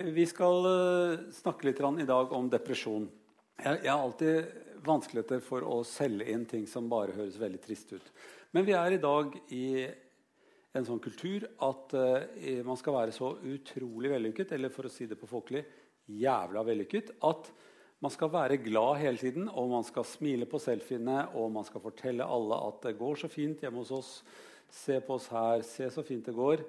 Vi skal uh, snakke litt i dag om depresjon. Jeg, har alltid vanskeligheter for å selge inn ting som bare høres veldig trist ut. Men vi er i dag i en sånn kultur at uh, man skal være så utrolig vellykket, eller for å si det på folkelig jævla vellykket, at man skal være glad hele tiden, og man skal smile på selfiene, og man skal fortelle alle at det går så fint hjemme hos oss. Se på oss her. Se så fint det går.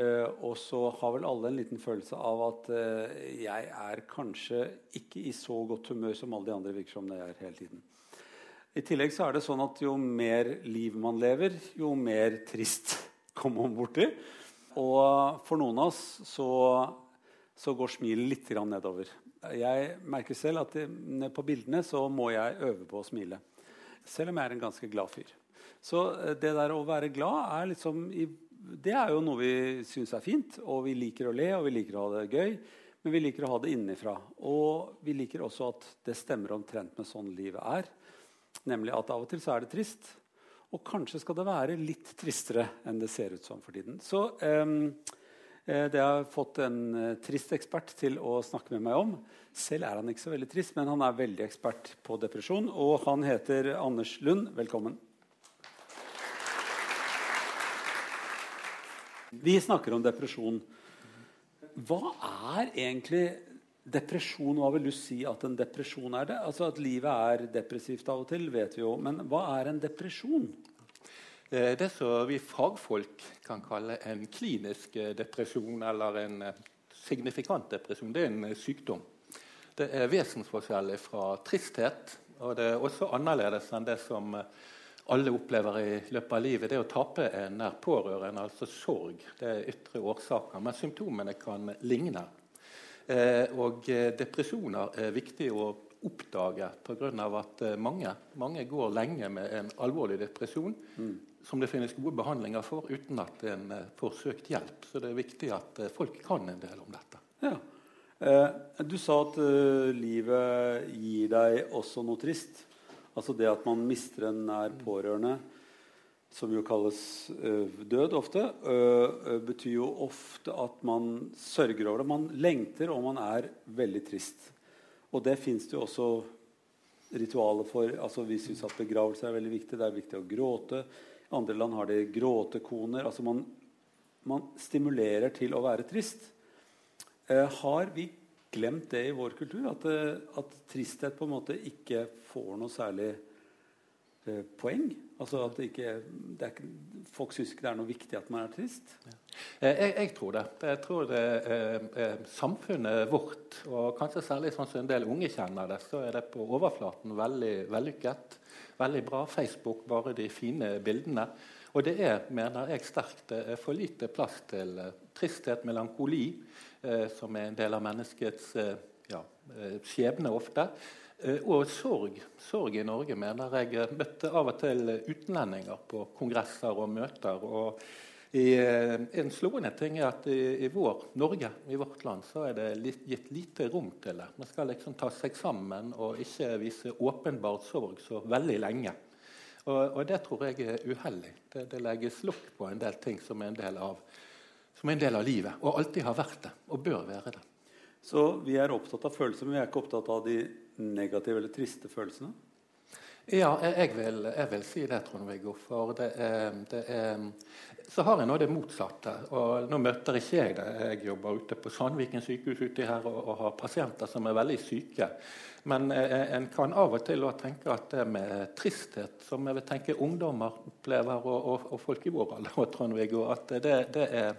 Uh, og så har vel alle en liten følelse av at uh, jeg er kanskje ikke i så godt humør som alle de andre virker som det er hele tiden. I tillegg så er det sånn at jo mer liv man lever, jo mer trist kommer man borti. Og for noen av oss så, så går smilet litt nedover. Jeg merker selv at det, på bildene så må jeg øve på å smile. Selv om jeg er en ganske glad fyr. Så eh, det der å være glad er liksom i det er jo noe vi syns er fint, og vi liker å le og vi liker å ha det gøy. Men vi liker å ha det innenfra. Og vi liker også at det stemmer omtrent med sånn livet er. Nemlig at av og til så er det trist. Og kanskje skal det være litt tristere enn det ser ut som for tiden. Så um, det har jeg fått en uh, trist ekspert til å snakke med meg om. Selv er han ikke så veldig trist, men han er veldig ekspert på depresjon. Og han heter Anders Lund. Velkommen. Vi snakker om depresjon. Hva er egentlig depresjon? Hva vil du si at en depresjon er? det? Altså At livet er depressivt av og til, vet vi jo. Men hva er en depresjon? Eh, det som vi fagfolk kan kalle en klinisk eh, depresjon eller en eh, signifikant depresjon, det er en sykdom. Det er vesensforskjellig fra tristhet, og det er også annerledes enn det som alle opplever i løpet av livet, det å tape en nær pårørende, altså sorg. Det er ytre årsaker, men symptomene kan ligne. Eh, og eh, depresjoner er viktig å oppdage pga. at eh, mange, mange, går lenge med en alvorlig depresjon mm. som det finnes gode behandlinger for, uten at en får søkt hjelp. Så det er viktig at folk kan en del om dette. Ja. Eh, du sa at livet gir deg også noe trist. Altså det at man mister en nær pårørende, som jo kalles uh, død ofte, uh, betyr jo ofte at man sørger over det. Man lengter, og man er veldig trist. Og det fins det jo også ritualer for. Altså Vi syns at begravelse er veldig viktig. Det er viktig å gråte. Andre land har de gråtekoner. Altså man, man stimulerer til å være trist. Har vi glemt det i vår kultur. At, eh, at, tristhet på en måte ikke får noe særlig eh, poeng. Altså at ikke, ikke, Folk syns ikke det er noe viktig at man er trist. Ja. Eh, jeg, jeg, tror det. Jeg tror det er samfunnet vårt, og kanskje særlig sånn som en del unge kjenner det, så er det på overflaten veldig vellykket. Veldig bra. Facebook, bare de fine bildene. Og det er, mener jeg sterkt, er for lite plass til tristhet, melankoli Eh, som er en del av menneskets eh, ja, eh, skjebne ofte. Og sorg. Sorg i Norge mener jeg møtte av og til utenlendinger på kongresser og møter. og i, en slående ting er at i, i, vår Norge, i vårt land, så er det litt, gitt lite rom til det. Man skal liksom ta seg sammen og ikke vise åpenbart sorg så veldig lenge. Og, og det tror jeg er uheldig. Det, det legges lokk på en del ting som er en del av som er en del av livet, og alltid har vært det, og bør være det. Så vi er opptatt av følelser, men vi er ikke opptatt av de negative eller triste følelsene? Ja, jeg vil, jeg vil si det, Trond-Viggo. For det er, det er, Så har jeg nå det motsatte. Og nå møter ikke jeg det. Jeg jobber ute på Sandviken sykehus ute her og, og har pasienter som er veldig syke. Men eh, en kan av og til tenke at det med tristhet, som jeg vil tenke ungdommer opplever, og, og, og folk i vår alder, at det, det er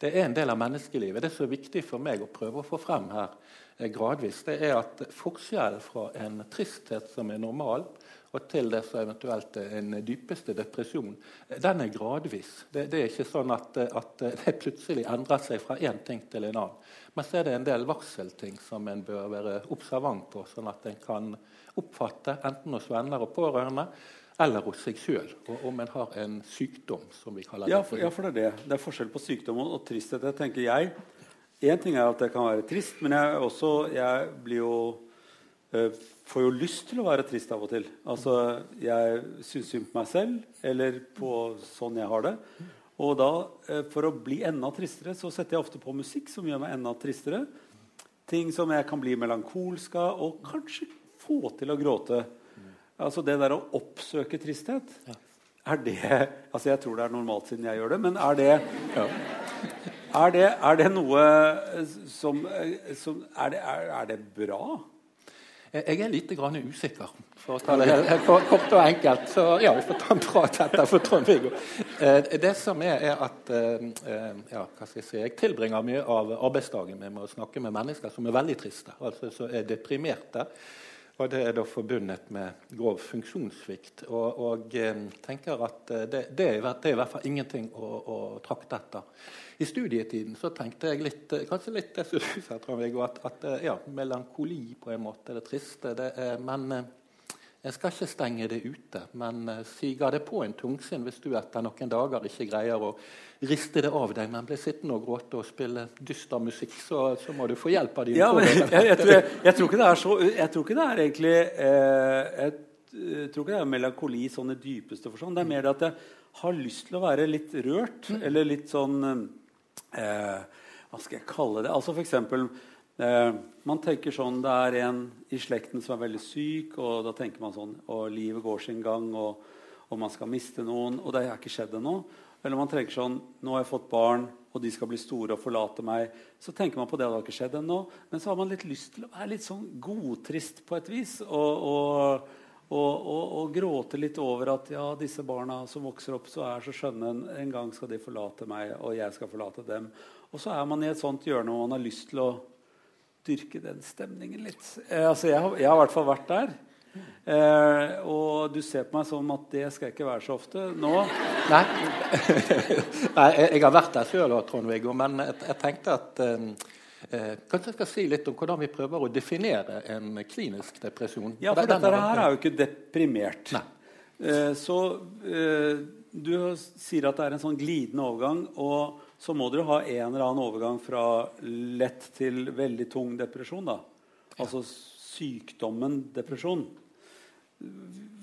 det er en del av menneskelivet. Det som er viktig for meg å prøve å få frem her eh, gradvis, det er at forskjellen fra en tristhet som er normal, og til det som eventuelt er en dypeste depresjon, den er gradvis. Det, det er ikke sånn at, at, det plutselig endrer seg fra én ting til en annen. Men så er det en del varselting som en bør være observant på, sånn at en kan oppfatte, enten hos venner og pårørende, eller hos seg sjøl, om en har en sykdom. som vi kaller det. Ja, for, ja, for det er det. Det er forskjell på sykdom og, og tristhet. tenker jeg. Én ting er at det kan være trist, men jeg, også, jeg blir jo uh, får jo lyst til å være trist av og til. Altså, Jeg syns synd på meg selv, eller på sånn jeg har det. Og da, uh, for å bli enda tristere, så setter jeg ofte på musikk som gjør meg enda tristere. ting som jeg kan bli melankolsk av, og kanskje få til å gråte. Altså det der å oppsøke tristhet. Ja. Er det Altså jeg tror det er normalt siden jeg gjør det, men er det er det, er det noe som, som er, det, er, er, det, bra? Jeg er litt grann usikker, for å ta det helt kort og enkelt. Så ja, vi får ta en prat etterpå, Trond-Viggo. Eh, det som er, er at eh, eh, ja, hva skal jeg si, jeg tilbringer mye av arbeidsdagen med å snakke med mennesker som er veldig triste, altså som er deprimerte. Og det er da forbundet med grov funksjonssvikt. Og, og tenker at det, det, er, det, er, i hvert fall ingenting å, å trakte etter. I studietiden så tenkte jeg litt, eh, kanskje litt det som du sa, Trond-Viggo, at, at, eh, ja, melankoli på en måte, det triste. Det er, men eh, jeg skal ikke stenge det ute. Men siger det på en tungsinn hvis du etter noen dager ikke greier å riste det av deg, men blir sittende og gråte og spille dyster musikk, så, så må du få hjelp av dine ja, jeg, jeg, jeg, tror, jeg, tror ikke det er så Jeg tror ikke det er egentlig eh, jeg tror ikke det er melankoli sånn i dypeste forstand. Det er mer det at jeg har lyst til å være litt rørt. Mm. Eller litt sånn eh, Hva skal jeg kalle det? Altså for eksempel, eh, Man tenker sånn Det er en i slekten som er veldig syk, og da tenker man sånn Og livet går sin gang, og, og man skal miste noen, og det har ikke skjedd ennå. Eller man tenker sånn Nå har jeg fått barn, og de skal bli store og forlate meg. Så tenker man på det, det har ikke skjedd ennå. Men så har man litt lyst til å være litt sånn godtrist på et vis. og, og og, og, og, gråte litt over at ja, disse barna som vokser opp, så er så skjønne. En, en, gang skal de forlate meg, og jeg skal forlate dem. Og så er man i et sånt hjørne hvor man har lyst til å dyrke den stemningen litt. Eh, altså, jeg, jeg, har i hvert fall vært der. Eh, og du ser på meg som at det skal jeg ikke være så ofte nå. Nei, Nei jeg, har vært der sjøl, Trond-Viggo, men jeg, jeg, tenkte at eh, Eh, kanskje jeg skal si litt om hvordan vi prøver å definere en klinisk depresjon. Ja, for dette her er jo ikke deprimert. Eh, så eh, du sier at det er en sånn glidende overgang. Og så må dere ha en eller annen overgang fra lett til veldig tung depresjon. da. Altså sykdommen depresjon.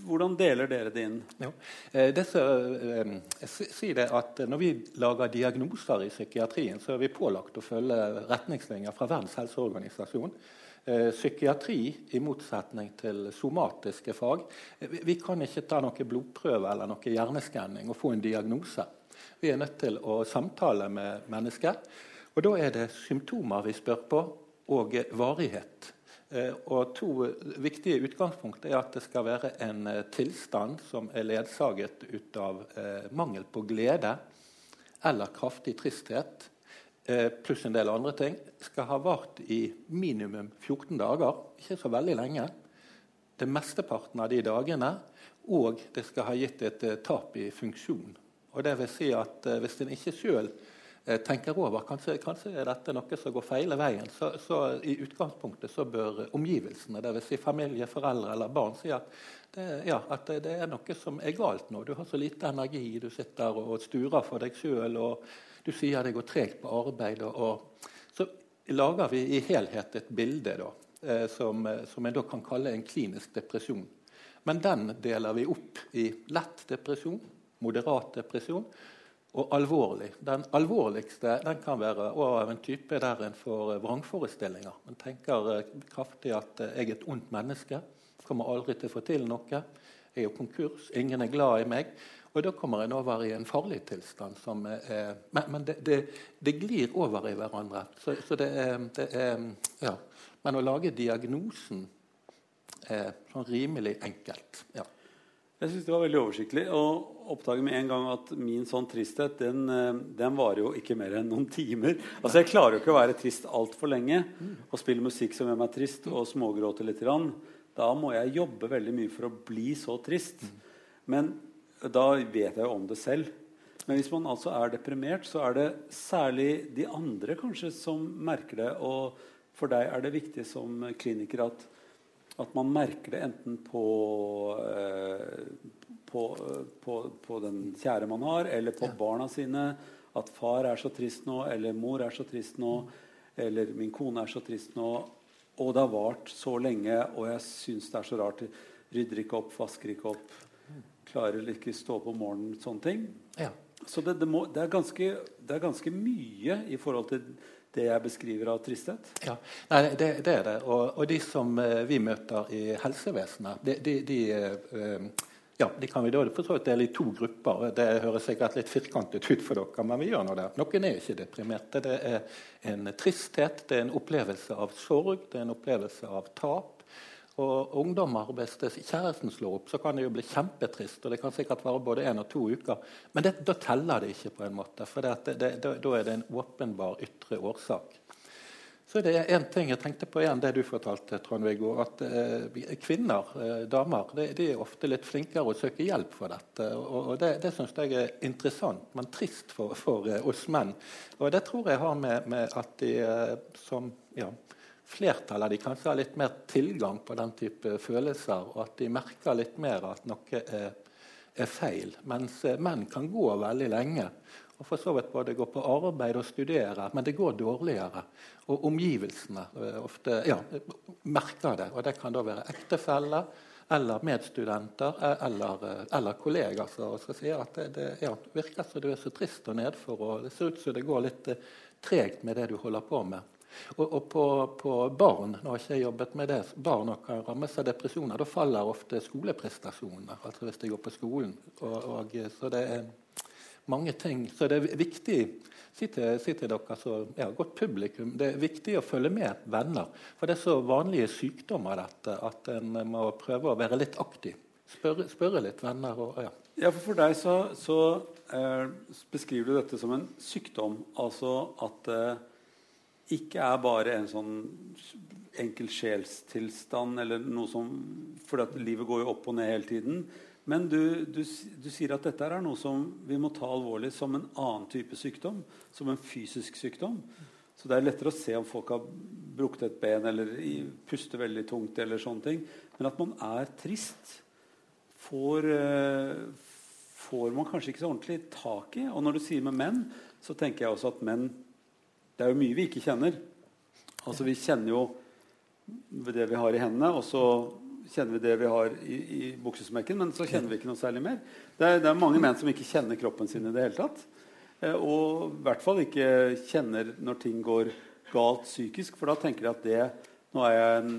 Hvordan deler dere det inn? Jo. Eh, det så, eh, si det at Når vi lager diagnoser i psykiatrien, så er vi pålagt å følge retningslinjer fra Verdens helseorganisasjon. Eh, psykiatri, i motsetning til somatiske fag Vi kan ikke ta noe blodprøve eller noe hjerneskanning og få en diagnose. Vi er nødt til å samtale med mennesker. Og Da er det symptomer vi spør på, og varighet. Eh, og To viktige utgangspunkt er at det skal være en eh, tilstand som er ledsaget ut av eh, mangel på glede eller kraftig tristhet, pluss en del andre ting, skal ha vart i minimum 14 dager. Ikke så veldig lenge. Det mesteparten av de dagene. Og det skal ha gitt et tap i funksjon. Og det vil si at Hvis en ikke sjøl Eh, tenker over kanskje, kanskje er dette noe som går feil veien, så, så, i utgangspunktet så bør omgivelsene, dvs. Si familie, foreldre eller barn, si at det, ja, at det, er noe som er galt nå. Du har så lite energi, du sitter og sturer for deg sjøl, og du sier det går tregt på arbeid. Og, og, så lager vi i helhet et bilde da, eh, som, som en da kan kalle en klinisk depresjon. Men den deler vi opp i lett depresjon, moderat depresjon og alvorlig. Den alvorligste den kan være av en type der en får eh, vrangforestillinger. En tenker eh, kraftig at eh, 'jeg er et ondt menneske', kommer aldri til å få til noe. Jeg er jo konkurs, ingen er glad i meg. Og da kommer en over i en farlig tilstand. Som er, men, men det, det, det, glir over i hverandre. Så, så det, er, det, er, ja. Men å lage diagnosen er sånn rimelig enkelt. ja. Jeg syns det var veldig oversiktlig. Og oppdage med en gang at min sånn tristhet den, eh, den varer jo ikke mer enn noen timer. Altså Jeg klarer jo ikke å være trist altfor lenge og spille musikk som gjør meg trist, og smågråte litt. Da må jeg jobbe veldig mye for å bli så trist. Men da vet jeg jo om det selv. Men hvis man altså er deprimert, så er det særlig de andre kanskje som merker det. Og for deg er det viktig som kliniker at at man merker det enten på, eh, på, på, på, den kjære man har, eller på ja. barna sine. At far er så trist nå, eller mor er så trist nå, eller min kone er så trist nå. Og det har vart så lenge, og jeg syns det er så rart. Rydder ikke opp, vasker ikke opp, klarer ikke stå opp om morgenen. Sånne ting. Ja. Så det, det, må, det, er ganske, det, er ganske, mye i forhold til det jeg beskriver av tristhet? Ja, Nei, det, det, er det. Og, og de som eh, vi møter i helsevesenet, de, de, de eh, ja, de kan vi da for så vidt dele i to grupper. Det høres sikkert litt firkantet ut for dere, men vi gjør nå det. Noen er ikke deprimerte. Det er en tristhet, det er en opplevelse av sorg, det er en opplevelse av tap. Og ungdommer, Hvis kjæresten slår opp, så kan det jo bli kjempetrist. og Det kan sikkert være både én og to uker. Men det, da teller det ikke, på en måte, for det, det, da, er det en åpenbar ytre årsak. Så det er én ting jeg tenkte på igjen, det du fortalte, Trond-Viggo. At eh, kvinner, eh, damer, de, de, er ofte litt flinkere å søke hjelp for dette. Og, og Det, det syns jeg er interessant, men trist for, for eh, oss menn. Og det tror jeg har med, med at de eh, som ja, flertallet av de kanskje har litt mer tilgang på den type følelser, og at de merker litt mer at noe er, er feil. Mens eh, menn kan gå veldig lenge og for så vidt både gå på arbeid og studere, men det går dårligere. Og omgivelsene eh, ofte ja, merker det. Og det kan da være ektefeller eller medstudenter e, eller, eh, eller kollegaer som sier at det, det ja, virker som du er så trist og nedfor, og det ser ut som det går litt tregt med det du holder på med. Og, og på, på, barn nå har ikke jeg jobbet med det, barn og kan rammes av depresjoner. Da faller ofte skoleprestasjoner, altså hvis de går på skolen. Og, og, så det er mange ting. Så det er viktig si til, si til dere så, ja, godt publikum, det er viktig å følge med venner. For det er så vanlige sykdommer dette at en må prøve å være litt aktiv. Spørre, spørre litt venner. Og, ja. ja. for For deg så, så eh, beskriver du dette som en sykdom. Altså at eh, ikke er bare en sånn enkel sjelstilstand eller noe som For livet går jo opp og ned hele tiden. Men du, du, du, sier at dette er noe som vi må ta alvorlig som en annen type sykdom. Som en fysisk sykdom. Så det er lettere å se om folk har brukket et ben eller puster veldig tungt. eller sånne ting. Men at man er trist, får, uh, får man kanskje ikke så ordentlig tak i. Og når du sier med menn, så tenker jeg også at menn det er jo mye vi ikke kjenner. Altså Vi kjenner jo det vi har i hendene, og så kjenner vi det vi har i, i buksesmekken, men så kjenner vi ikke noe særlig mer. Det er, det er, mange menn som ikke kjenner kroppen sin i det hele tatt. Eh, og i hvert fall ikke kjenner når ting går galt psykisk, for da tenker de at det nå er jeg en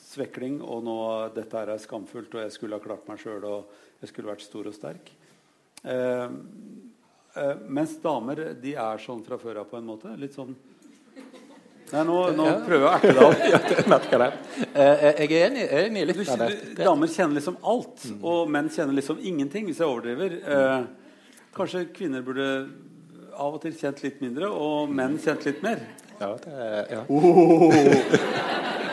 svekling, og nå, dette er skamfullt, og jeg skulle ha klart meg sjøl, og jeg skulle vært stor og sterk. Eh, Uh, mens damer de er sånn fra før av på en måte. Litt sånn Nei, nå, nå ja. prøver jeg å erte deg opp. jeg merker det. Uh, jeg er enig, enig litt av det. Damer kjenner liksom alt, mm. og menn kjenner liksom ingenting, hvis jeg overdriver. Uh, kanskje kvinner burde av og til kjent litt mindre, og menn kjent litt mer. Ja, det, er, ja. Oh.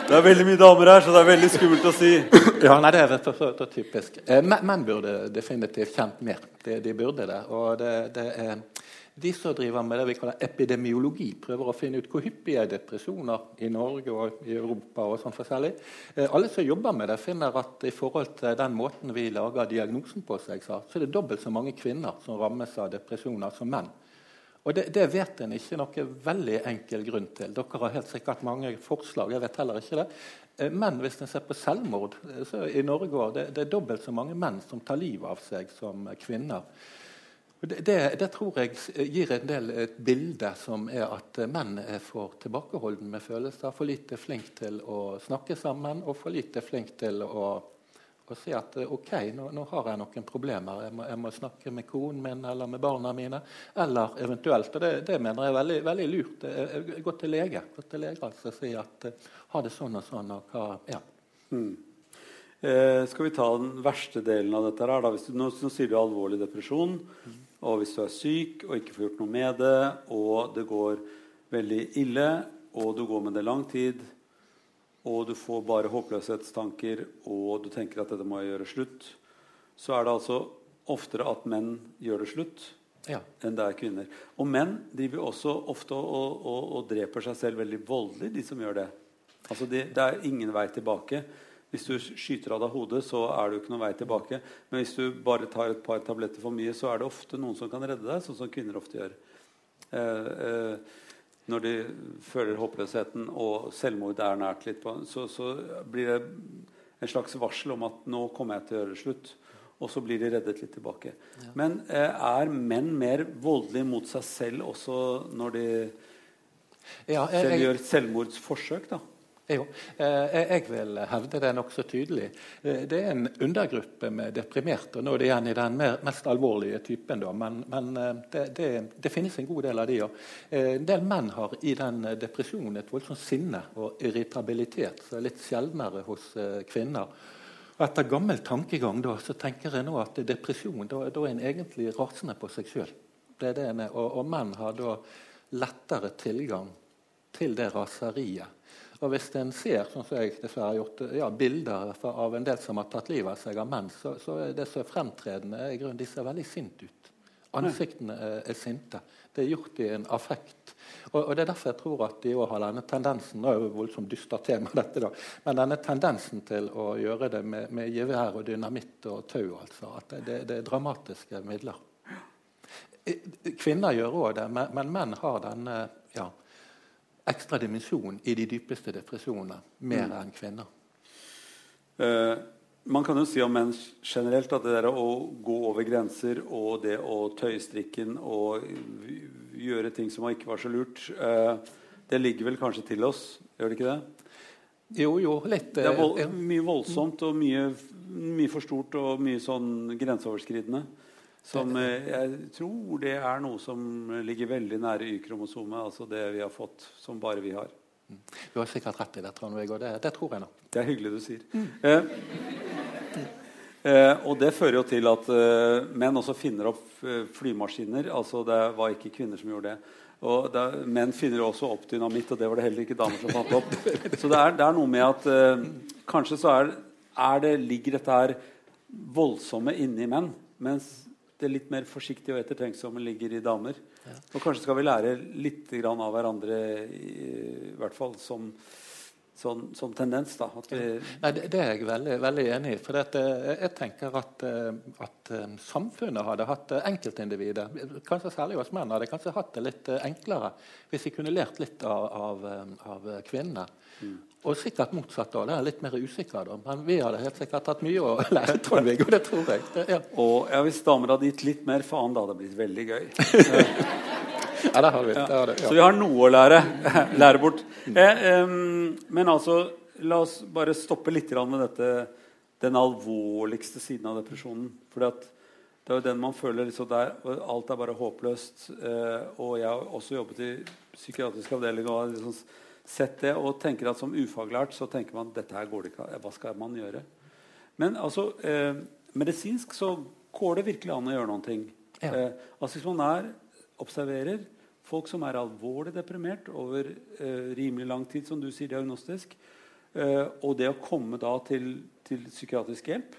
Det er veldig mye damer her, så det er veldig skummelt å si. Ja, nei, Det er rett og slett typisk. Eh, menn burde definitivt kjent mer. De, de burde det. Og det, det, er de som driver med det vi kaller epidemiologi, prøver å finne ut hvor hyppige er depresjoner i Norge og i Europa. og sånn forskjellig. Eh, alle som jobber med det, finner at i forhold til den måten vi lager diagnosen på seg, så er det dobbelt så mange kvinner som rammes av depresjoner som menn. Og det, det, vet en ikke noe veldig enkel grunn til. Dere har helt sikkert mange forslag. jeg vet heller ikke det. Eh, men hvis en ser på selvmord eh, så i Norge det, det er dobbelt så mange menn som tar livet av seg, som kvinner. Det, det, tror jeg gir en del et bilde som er at menn er for tilbakeholdne med følelser. For lite flink til å snakke sammen og for lite flink til å og si at eh, ok, nå, nå, har jeg noen problemer. Jeg må, jeg må, snakke med konen min eller med barna mine. Eller eventuelt, og det, det mener jeg er veldig, veldig lurt, gå til lege. Gå til lege altså, si at ha det sånn og sånn. og hva, ja. Mm. Eh, skal vi ta den verste delen av dette? her da? Du, nå, nå, sier du alvorlig depresjon. Mm. Og hvis du er syk og ikke får gjort noe med det, og det går veldig ille, og du går med det lang tid og du får bare håpløshetstanker, og du tenker at dette må jeg gjøre slutt, så er det altså oftere at menn gjør det slutt ja. enn det er kvinner. Og menn driver også ofte og, og, og, dreper seg selv veldig voldelig, de som gjør det. Altså det, det er ingen vei tilbake. Hvis du skyter av deg hodet, så er det jo ikke noen vei tilbake. Men hvis du bare tar et par tabletter for mye, så er det ofte noen som kan redde deg, sånn som kvinner ofte gjør. Eh, eh, når de føler håpløsheten og selvmord er nært litt på, så, så, blir det en slags varsel om at nå kommer jeg til å gjøre slutt. Og så blir de reddet litt tilbake. Ja. Men eh, er menn mer voldelige mot seg selv også når de Ja, jeg, Selv gjør selvmordsforsøk, da. Jo, eh, jeg vil hevde det nokså tydelig. Eh, det er en undergruppe med deprimerte. og Nå er det igjen i den mest alvorlige typen, men, men eh, det, det, det, finnes en god del av de òg. En del menn har i den depresjonen et voldsomt sinne og irritabilitet, som er litt sjeldnere hos kvinner. Og Etter gammel tankegang da, så tenker jeg nå at depresjon da, da er en egentlig rasende på seg sjøl. Og, og menn har da lettere tilgang til det raseriet og Hvis en ser sånn som jeg dessverre har gjort, ja, bilder av en del som har tatt livet av seg av menn, så, så er det som fremtredende, i grunnen, de ser veldig sinte ut. Ansiktene er, er, sinte. Det er gjort i en affekt. Og, og, Det er derfor jeg tror at de òg har denne tendensen nå er det voldsomt dystert tema dette da, men denne tendensen til å gjøre det med, med gevær og dynamitt og tau. altså, at det, det, er dramatiske midler. Kvinner gjør òg det, men, men menn har denne ekstra dimensjon i de dypeste depresjonene, mer mm. enn kvinner. Uh, man kan jo si om menn generelt at det der å gå over grenser og det å tøye strikken og gjøre ting som ikke var så lurt, uh, det ligger vel kanskje til oss, gjør det ikke det? Jo, jo, litt. Det er vold, mye voldsomt og mye, mye for stort og mye sånn grenseoverskridende. Som eh, jeg tror det er noe som ligger veldig nære Y-kromosomet. Altså det vi har fått som bare vi har. Mm. Du har sikkert rett i det, Trond Viggo. Det, det, tror jeg nok. Det er hyggelig du sier. Mm. Eh, eh, og det fører jo til at eh, menn også finner opp eh, flymaskiner. Altså det var ikke kvinner som gjorde det. Og det, menn finner også opp dynamitt, og det var det heller ikke damer som fant opp. Så det er, det er noe med at eh, kanskje så er, er det, ligger dette her voldsomme inni menn. Mens det litt mer forsiktige og ettertenksomme ligger i damer. Ja. Og kanskje skal vi lære litt av hverandre, i, i hvert fall som, som, som tendens. da. Vi... Nei, det, det, er jeg veldig, veldig enig i. For dette, jeg tenker at, eh, at, eh, samfunnet hadde hatt eh, enkeltindivider, kanskje særlig oss menn, hadde kanskje hatt det litt enklere hvis vi kunne lært litt av, av, av kvinnene. Mm. Og sikkert motsatt. da, Det er litt mer usikker, da. Men vi hadde helt sikkert hatt mye å lære, Trond-Viggo. Det tror jeg. Ja. Og ja, Hvis damer hadde gitt litt mer faen, da hadde det blitt veldig gøy. ja, det har vi. Ja. Det har det, ja. Så vi har noe å lære. lære bort. Eh, um, men altså, la oss bare stoppe litt med dette, den alvorligste siden av depresjonen. For det er jo den man føler liksom der, Alt er bare håpløst. Eh, og jeg har også jobbet i psykiatrisk avdeling. og liksom, sett det og tenker at som ufaglært så tenker man dette her går det ikke Hva skal man gjøre? Men altså, eh, medisinsk så går det virkelig an å gjøre noen ting. Ja. Eh, altså Hvis man er, observerer folk som er alvorlig deprimert over eh, rimelig lang tid, som du sier diagnostisk, eh, og det å komme da til, til psykiatrisk hjelp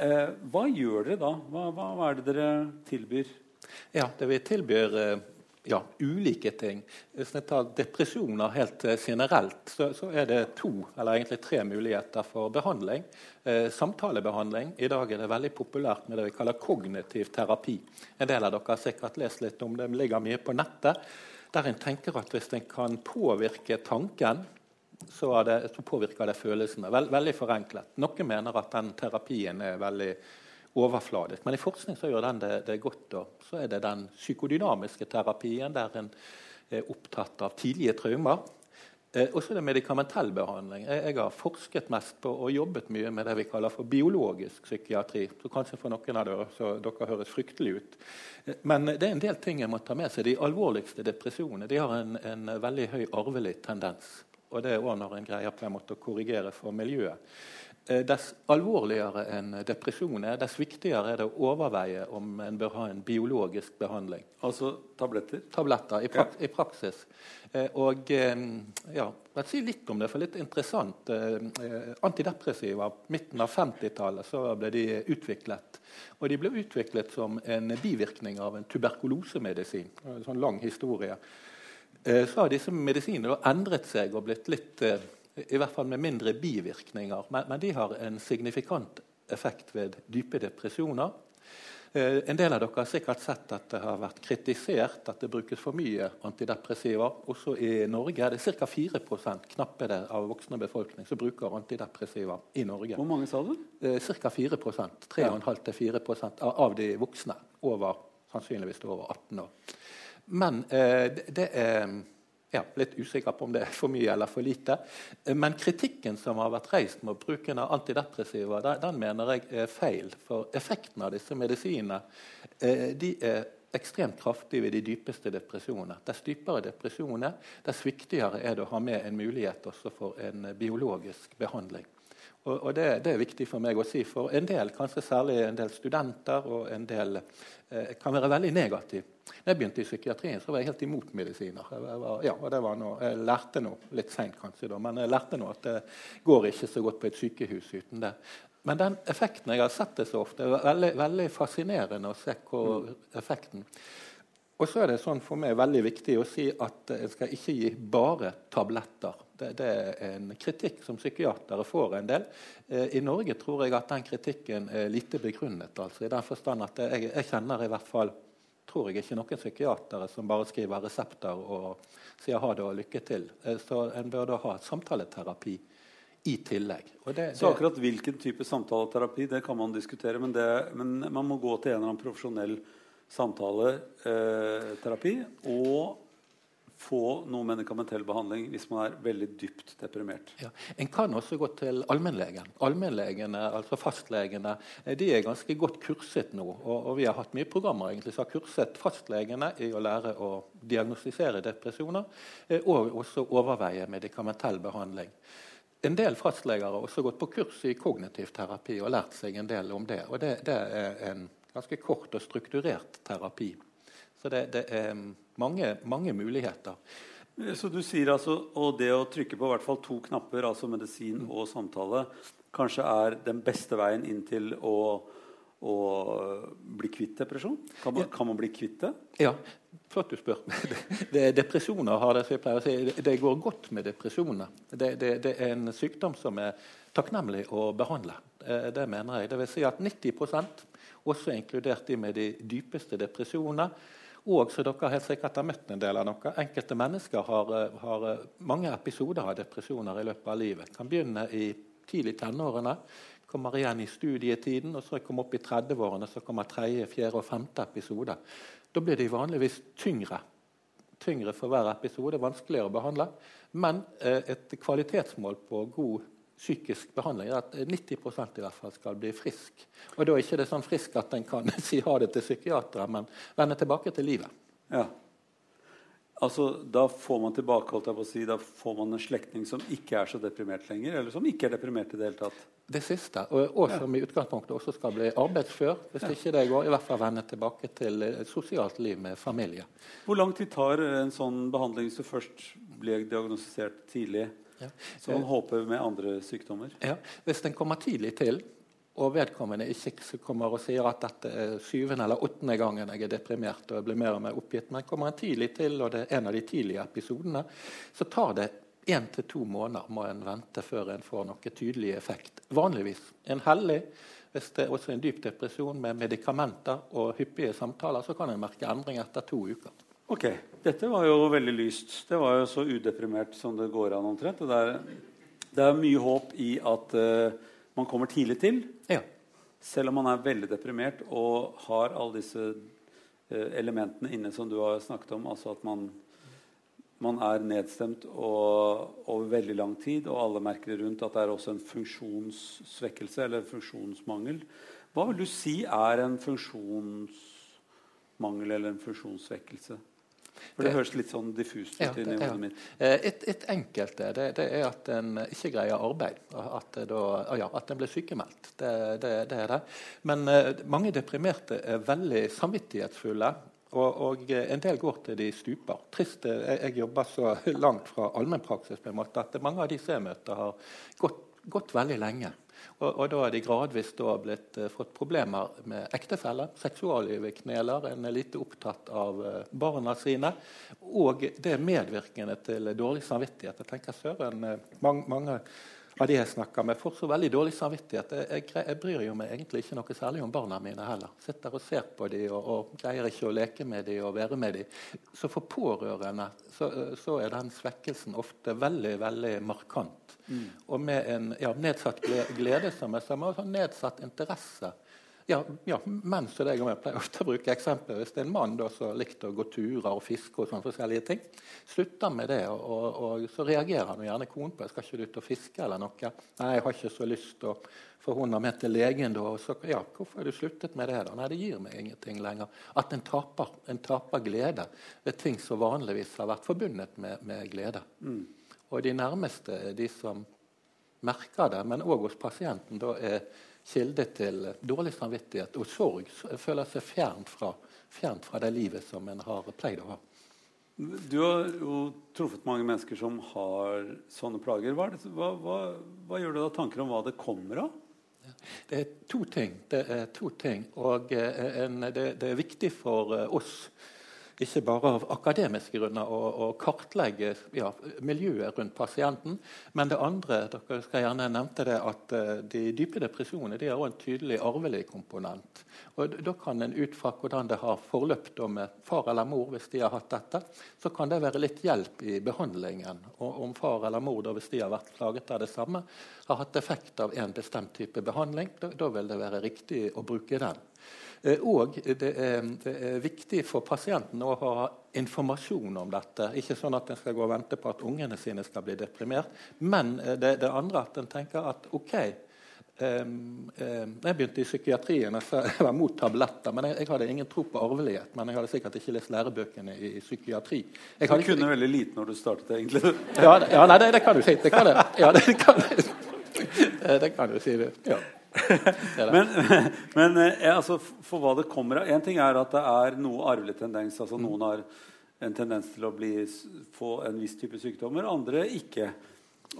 eh, Hva gjør dere da? Hva, hva, hva, er det dere tilbyr? Ja, Det vi tilbyr eh, ja, ulike ting. Hvis vi tar depresjoner helt eh, generelt, så, så, er det to eller egentlig tre muligheter for behandling. Eh, samtalebehandling. I dag er det veldig populært med det vi kaller kognitiv terapi. En del av dere har sikkert lest litt om det, det ligger mye på nettet. Der en tenker at hvis en kan påvirke tanken, så, det, så påvirker det følelsene. Vel, veldig forenklet. Noen mener at den terapien er veldig overfladisk. Men i forskning så gjør den det, det godt. Og så er det den psykodynamiske terapien, der en er opptatt av tidlige traumer. Eh, og så er det medikamentell behandling. Jeg, jeg, har forsket mest på og jobbet mye med det vi kaller for biologisk psykiatri. Så kanskje for noen av dere, så dere høres fryktelig ut. Eh, men det er en del ting jeg må ta med seg. De alvorligste depresjonene de har en, en veldig høy arvelig tendens. Og det er òg når en greier på en måte å korrigere for miljøet. Eh, dess alvorligere en depresjon er, dess viktigere er det å overveie om en bør ha en biologisk behandling. Altså tabletter? Tabletter, i, prak ja. i praksis. Eh, og eh, ja, jeg si litt om det, for litt interessant. Antidepressiva midten av 50-tallet så ble de utviklet. Og de ble utviklet som en bivirkning av en tuberkulosemedisin. En sånn lang historie. Så har disse medisinene endret seg og blitt litt i hvert fall med mindre bivirkninger. Men, men de har en signifikant effekt ved dype depresjoner. Eh, en del av dere har sikkert sett at det har vært kritisert at det brukes for mye antidepressiva. Også i Norge er det ca. 4 knappe det, av voksne befolkning som bruker antidepressiva i Norge. Hvor mange sa du? Eh, ca. 4 3,5-4 av, av de voksne. Over, sannsynligvis over 18 år. Men eh, det, det er ja, litt usikker på om det er for mye eller for lite. Men kritikken som har vært reist med bruken av antidepressiva, den, mener jeg er feil. For effekten av disse medisinene eh, de er ekstremt kraftige ved de dypeste depresjonene. Dess dypere depresjon er, dess viktigere er det å ha med en mulighet også for en biologisk behandling. Og, og det, det, er viktig for meg å si. For en del, kanskje særlig en del studenter og en del eh, kan være veldig negativ. Da jeg begynte i psykiatrien, så var jeg helt imot medisiner. Jeg, var, ja, og det var noe, jeg lærte noe litt seint, kanskje, da, men jeg lærte noe at det går ikke så godt på et sykehus uten det. Men den effekten jeg har sett det så ofte, er veldig, veldig fascinerende å se hvor effekten og så er det sånn for meg veldig viktig å si at jeg skal ikke gi bare tabletter. Det, det er en kritikk som psykiatere får en del. Eh, I Norge tror jeg at den kritikken er lite begrunnet. Altså, I den forstand at jeg, jeg, kjenner i hvert fall tror jeg ikke noen psykiatere som bare skriver resepter og sier ha det og lykke til. Eh, så en bør da ha samtaleterapi i tillegg. Det, så akkurat hvilken type samtaleterapi det kan man diskutere, men, det, men man må gå til en eller annen profesjonell samtaleterapi eh, og få noe medikamentell behandling hvis man er veldig dypt deprimert. Ja. En kan også gå til allmennlegen. Allmennlegene, altså fastlegene, eh, de er ganske godt kurset nå. Og, og vi har hatt mye programmer egentlig, som har kurset fastlegene i å lære å diagnostisere depresjoner eh, og også overveie medikamentell behandling. En del fastleger har også gått på kurs i kognitiv terapi og lært seg en del om det. og det, det er en ganske kort og strukturert terapi. Så det, det er mange, mange, muligheter. Så du sier altså og det å trykke på hvert fall to knapper, altså medisin og samtale, kanskje er den beste veien inn til å, å bli kvitt depresjon? Kan man, kan man bli kvitt det? Ja, flott du spør. Det, er depresjoner har det, som jeg pleier å si. Det går godt med depresjoner. Det, det, det er en sykdom som er takknemlig å behandle. Eh, det mener jeg. Det vil si at 90 også inkludert de med de dypeste depresjoner. Og så dere helt sikkert har møtt en del av dere, enkelte mennesker har, eh, har, eh, mange episoder av depresjoner i løpet av livet. Kan begynne i tidlig tenårene, kommer igjen i studietiden, og så kommer opp i 30-årene, så kommer tredje, fjerde og femte episode. Da blir de vanligvis tyngre. Tyngre for hver episode, vanskeligere å behandle. Men eh, et kvalitetsmål på god psykisk behandling er at 90% i hvert fall skal bli frisk. Og da er ikke det sånn frisk at en kan si ha det til psykiatere, men vende tilbake til livet. Ja. Altså, Da får man tilbake, holdt jeg på å si, da får man en slektning som ikke er så deprimert lenger? Eller som ikke er deprimert i det hele tatt? Det siste. Og, og som ja. i utgangspunktet også skal bli arbeidsfør. Hvis ja. ikke det går, i hvert fall vende tilbake til et sosialt liv med familie. Hvor lang tid tar en sånn behandling hvis du først blir diagnostisert tidlig? Ja. Så man håper med andre sykdommer? Ja, Hvis den kommer tidlig til, og vedkommende ikke kommer og sier at dette er syvende eller åttende gangen jeg er deprimert og blir mer og mer oppgitt, men kommer en tidlig til, og det er en av de tidlige episodene, så tar det én til to måneder må en vente før en får noe tydelig effekt. Vanligvis. En hellig, hvis det er også en dyp depresjon med medikamenter og hyppige samtaler, så kan en merke endring etter to uker. Ok, Dette var jo veldig lyst. Det var jo så udeprimert som det går an omtrent. Det er, det er mye håp i at uh, man kommer tidlig til. Ja. Selv om man er veldig deprimert og har alle disse uh, elementene inne som du har snakket om. Altså at man, man er nedstemt og, over veldig lang tid, og alle merker det rundt at det er også en funksjonssvekkelse eller funksjonsmangel. Hva vil du si er en funksjonsmangel eller en funksjonssvekkelse? For Det høres litt sånn diffust ut. Ja, det, ja. Eh, et, et enkelte det, det, er at en ikke greier arbeid. At, da, ja, at en blir sykemeldt. Det, det, det, er det. Men mange deprimerte er veldig samvittighetsfulle. Og, og, en del går til de stuper. Trist, jeg, jeg jobber så langt fra allmennpraksis at mange av de jeg møter, har gått, gått veldig lenge. Og, og, da har de gradvis da blitt, uh, fått problemer med ektefeller. Seksuallivet kneler. En er lite opptatt av uh, barna sine. Og det er medvirkende til dårlig samvittighet. Jeg tenker søren, uh, mange, mange av de jeg snakker med, får så veldig dårlig samvittighet. Jeg, jeg, jeg, bryr jo meg egentlig ikke noe særlig om barna mine heller. Sitter og ser på dem og, og, greier ikke å leke med dem og være med dem. Så for pårørende så, så, er den svekkelsen ofte veldig, veldig markant. Mm. Og med en ja, nedsatt glede, som jeg sa, men også nedsatt interesse ja, ja, menn som deg og meg pleier ofte å bruke eksempler. Hvis det er en mann da, som likte å gå turer og fiske, og sånne forskjellige ting, slutter med det, og, og, og så reagerer han gjerne konen på. 'Skal ikke du ut og fiske?' eller noe. 'Nei, jeg har ikke så lyst.' Og, for hun har med til legen. Da, og så, ja, 'Hvorfor har du sluttet med det?' da? 'Nei, det gir meg ingenting lenger.' At en taper, en taper glede ved ting som vanligvis har vært forbundet med, med glede. Mm. Og de nærmeste, de som merker det, men òg hos pasienten, da er kilde til dårlig samvittighet og sorg. Føler seg fjernt fra, fjernt fra det livet som en har pleid å ha. Du har jo truffet mange mennesker som har sånne plager. Hva, hva, hva, hva gjør du da tanker om hva det kommer av? Det er to ting. Det er to ting. Og eh, en, det, det, er viktig for eh, oss ikke bare av akademiske grunner å, å kartlegge ja, miljøet rundt pasienten. Men det andre dere skal gjerne nevnte det, at uh, de dype depresjonene de har også en tydelig arvelig komponent. Og Da kan en ut fra hvordan det har forløpt med far eller mor, hvis de har hatt dette, så kan det være litt hjelp i behandlingen. Og om far eller mor, da, hvis de har vært plaget av det samme, har hatt effekt av en bestemt type behandling, da, da vil det være riktig å bruke den. Eh, og det er, det er, viktig for pasienten å ha informasjon om dette. Ikke sånn at en skal gå og vente på at ungene sine skal bli deprimert. Men eh, det, det andre at en tenker at OK Um, um, jeg begynte i psykiatrien. Jeg var mot tabletter. men jeg, jeg, hadde ingen tro på arvelighet. Men jeg hadde sikkert ikke lest lærebøkene i, i psykiatri. Du kunne veldig lite når du startet, egentlig. ja, ja, nei, det, det, kan du si. Det kan, det. Ja, det kan, det kan du si. Det. Ja. men, men eh, altså, for hva det kommer av En ting er at det er noe arvelig tendens. altså mm. Noen har en tendens til å bli, få en viss type sykdommer, andre ikke.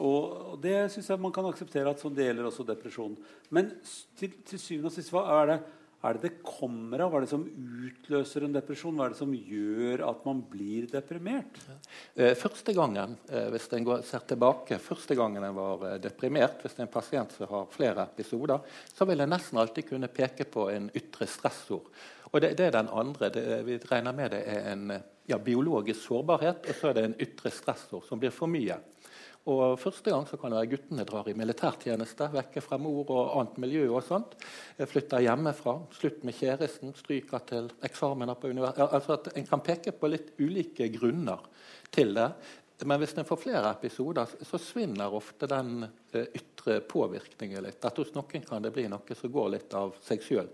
Og, det syns jeg man kan akseptere at sånn det gjelder også depresjon. Men til, til syvende og sist, hva er det er det det kommer av? Hva er det som utløser en depresjon? Hva er det som gjør at man blir deprimert? Eh, første gangen eh, hvis en ser tilbake, første gangen en var eh, deprimert, hvis det er en pasient som har flere episoder, så vil en nesten alltid kunne peke på en ytre stressord. Og det, det er den andre. Det, vi regner med det er en ja, biologisk sårbarhet, og så er det en ytre stressord som blir for mye. Og Første gang så kan det være guttene drar i militærtjeneste, vekke fra mor og annet miljø. og sånt. Flytter hjemmefra, slutt med kjæresten, stryker til eksamener på universitetet. Altså at En kan peke på litt ulike grunner til det. Men hvis en får flere episoder, så svinner ofte den eh, ytre påvirkningen litt. At hos noen kan det bli noe som går litt av seg sjøl.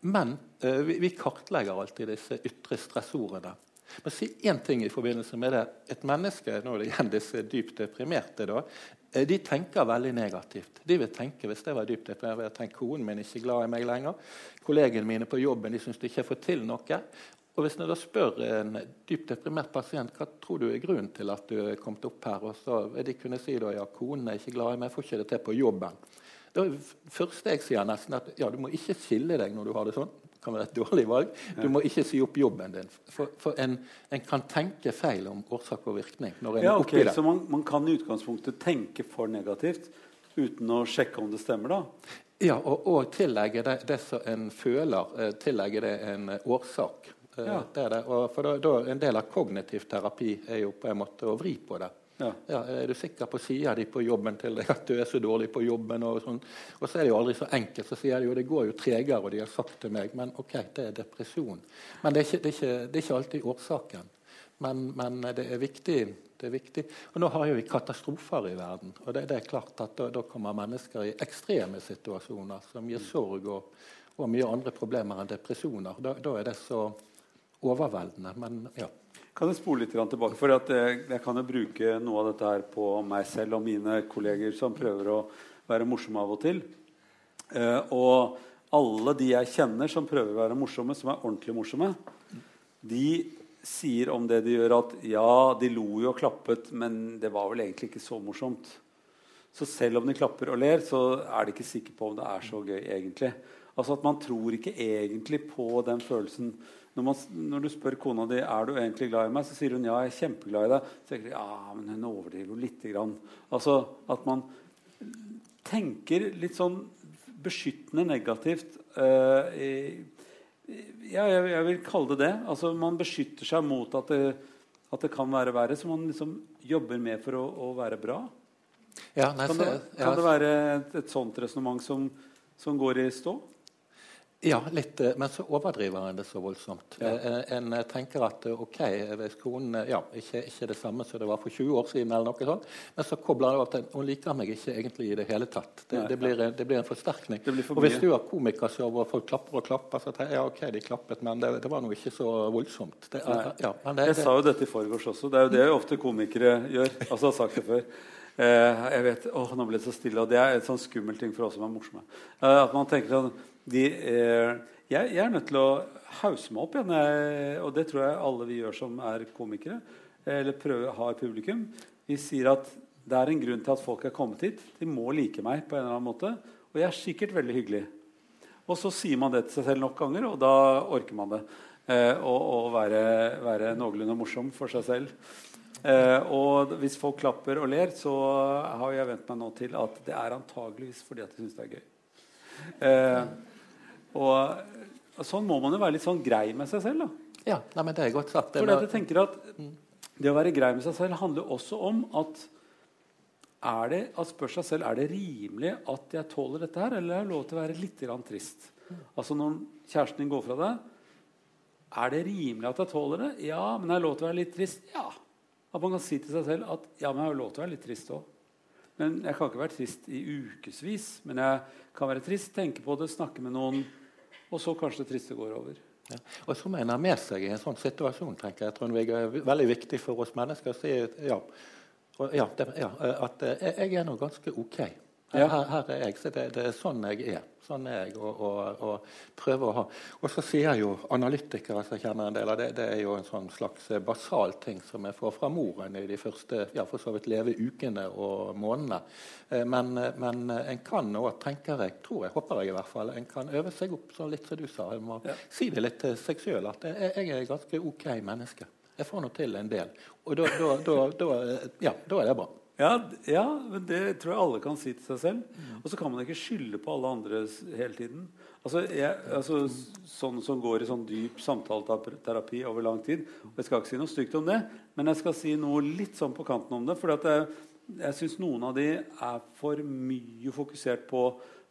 Men eh, vi kartlegger alltid disse ytre stressordene. Men si én ting i forbindelse med det. Et menneske nå er det igjen disse dypt deprimerte, da, eh, de tenker veldig negativt. De vil tenke, Hvis jeg var dypt deprimert, tenke konen min er ikke glad i meg lenger. Kollegene mine på jobben de syns de ikke får til noe. Og Hvis jeg da spør en dypt deprimert pasient hva tror du er grunnen til at du er kommet opp her, og så vil de kunne si da, ja, konen er ikke glad i meg, jeg får ikke det til på jobben. Det første jeg sier nesten at ja, du må ikke skille deg når du har det sånn kan være et dårlig valg. Du må ikke si opp jobben din. For, for en, en, kan tenke feil om årsak og virkning. når en ja, er oppi det. Så man, man, kan i utgangspunktet tenke for negativt uten å sjekke om det stemmer? da? Ja, og, og tillegge det, det, som en føler, eh, tillegge det en årsak. Eh, ja. Det det. For da, da, En del av kognitiv terapi er jo på en måte å vri på det. Ja. Ja, er du sikker på sida de på jobben til deg at du er så dårlig på jobben? Og, sånn. og så er det jo aldri så enkelt. Så sier de jo det går jo tregere, og de har sagt til meg men ok, det er depresjon. Men det er ikke, det er ikke, det er ikke alltid årsaken. Men, men det, er viktig, det, er viktig, Og nå har jo vi katastrofer i verden. Og det er klart at da, da, kommer mennesker i ekstreme situasjoner som gir sorg og, og mye andre problemer enn depresjoner. Da, da er det så overveldende. Men ja. Kan jeg spole litt tilbake? For jeg, jeg, kan jo bruke noe av dette her på meg selv og mine kolleger som prøver å være morsomme av og til. Eh, og alle de jeg kjenner som prøver å være morsomme, som er ordentlig morsomme, de sier om det de gjør, at ja, de lo jo og klappet, men det var vel egentlig ikke så morsomt. Så selv om de klapper og ler, så er de ikke sikre på om det er så gøy egentlig. Altså at Man tror ikke egentlig på den følelsen når, man, når, du spør kona di er du egentlig glad i meg, så sier hun ja, jeg er kjempeglad i deg. Så tenker de ja, men hun overdriver jo lite grann. Altså at man tenker litt sånn beskyttende negativt. Uh, i, ja, jeg, jeg, vil kalle det det. Altså Man beskytter seg mot at det, at det kan være verre. Så man liksom jobber med for å, å være bra. Ja, nei, kan, det, kan det være et, et sånt resonnement som, som går i stå? Ja, litt, eh, men så overdriver en det så voldsomt. Ja. En, eh, en, tenker at ok, hvis konen ja, ikke, ikke det samme som det var for 20 år siden, eller noe sånt, men så kobler det at hun liker meg ikke egentlig i det hele tatt. Det, Nei, det, blir, det blir, en forsterkning. For og Hvis du har komikershow og folk klapper og klapper, så tenker jeg ja, ok, de klappet, men det, var nå ikke så voldsomt. Ja, jeg sa jo dette i forgårs også. Det er jo det ofte komikere gjør. Altså, jeg har sagt det før. Eh, jeg vet, åh, nå ble det så stille, og Det er et sånn skummelt ting for oss som er morsomme. Eh, at man tenker sånn de, eh, jeg, jeg, er nødt til å hause meg opp igjen, jeg, og det tror jeg alle vi gjør som er komikere. Eller prøver har publikum. Vi sier at det er en grunn til at folk er kommet hit. De må like meg på en eller annen måte. Og jeg er sikkert veldig hyggelig. Og så sier man det til seg selv nok ganger, og da orker man det. Eh, og være, være, noenlunde morsom for seg selv. Eh, og hvis folk klapper og ler, så har jeg vent meg nå til at det er antageligvis fordi at de syns det er gøy. Eh, og sånn må man jo være litt sånn grei med seg selv. da. Ja, nei, men det er godt sagt. Det, For jeg tenker at det å være grei med seg selv handler også om at er det, at spør seg selv er det rimelig at jeg tåler dette her, eller er det lov til å være litt trist. Altså Når kjæresten din går fra deg, er det rimelig at jeg tåler det? Ja, men er det lov til å være litt trist? Ja. At man kan si til seg selv at ja, men jeg har lov til å være litt trist òg. Men Jeg kan ikke være trist i ukevis, men jeg kan være trist, tenke på det, snakke med noen, og så kanskje det triste går over. Ja. Og så mener jeg med seg i en sånn situasjon tenker jeg, Trond Viggo, er veldig viktig for oss mennesker å si ja, ja, ja at eh, jeg, jeg er nå ganske OK. Her, her, er jeg. så det, det, er sånn jeg er. Sånn er jeg og, og, og prøver å ha. Og så sier jo analytikere som kjenner en del av det, det er jo en sånn slags basal ting som jeg får fra moren i de første ja, for så vidt leve ukene og månedene. Eh, men, men en kan òg, tenker jeg, tror jeg, håper jeg i hvert fall, en kan øve seg opp sånn litt som du sa. En må ja. si det litt til seg sjøl at jeg, jeg er ganske OK menneske. Jeg får nå til en del. Og da, da, da, da ja, er det bra. Ja, ja, men det tror jeg alle kan si til seg selv. Og så kan man ikke skylde på alle andre hele tiden. Altså, jeg, altså Sånn som går i sånn dyp samtaleterapi over lang tid. og Jeg skal ikke si noe stygt om det, men jeg skal si noe litt sånn på kanten om det. For jeg, jeg syns noen av de er for mye fokusert på,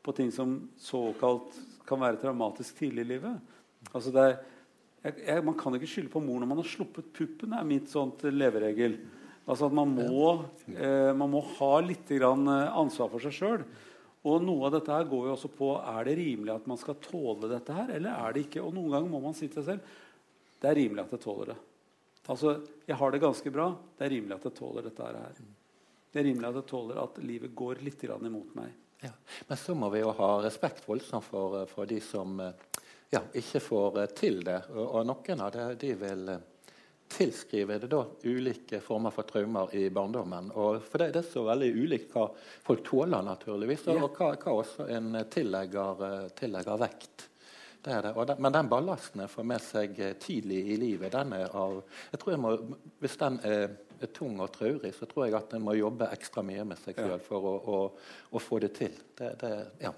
på, ting som såkalt kan være traumatisk tidlig i livet. Altså er, jeg, man kan ikke skylde på mor når man har sluppet puppen, er mitt sånt leveregel. Altså at man må, eh, man må ha litt eh, ansvar for seg sjøl. Og noe av dette her går jo også på er det rimelig at man skal tåle dette her, eller er det ikke. Og noen ganger må man si til seg selv det er rimelig at jeg tåler det. Altså, Jeg har det ganske bra. Det er rimelig at jeg tåler dette her. Det er rimelig at jeg tåler at livet går litt imot meg. Ja. Men så må vi jo ha respekt voldsomt for, for de som ja, ikke får til det. Og, og noen av det, de vil tilskriver det da ulike former for traumer i barndommen. Og for det, det er så veldig ulikt hva folk tåler, naturligvis, og, og hva, hva, også en tillegger, tillegger vekt. Det det. Den, men den ballasten jeg får med seg tidlig i livet, den er av jeg tror jeg må, Hvis den er, er tung og traurig, så tror jeg at en må jobbe ekstra mye med seg selv for å, å, å få det til. Det, det, ja.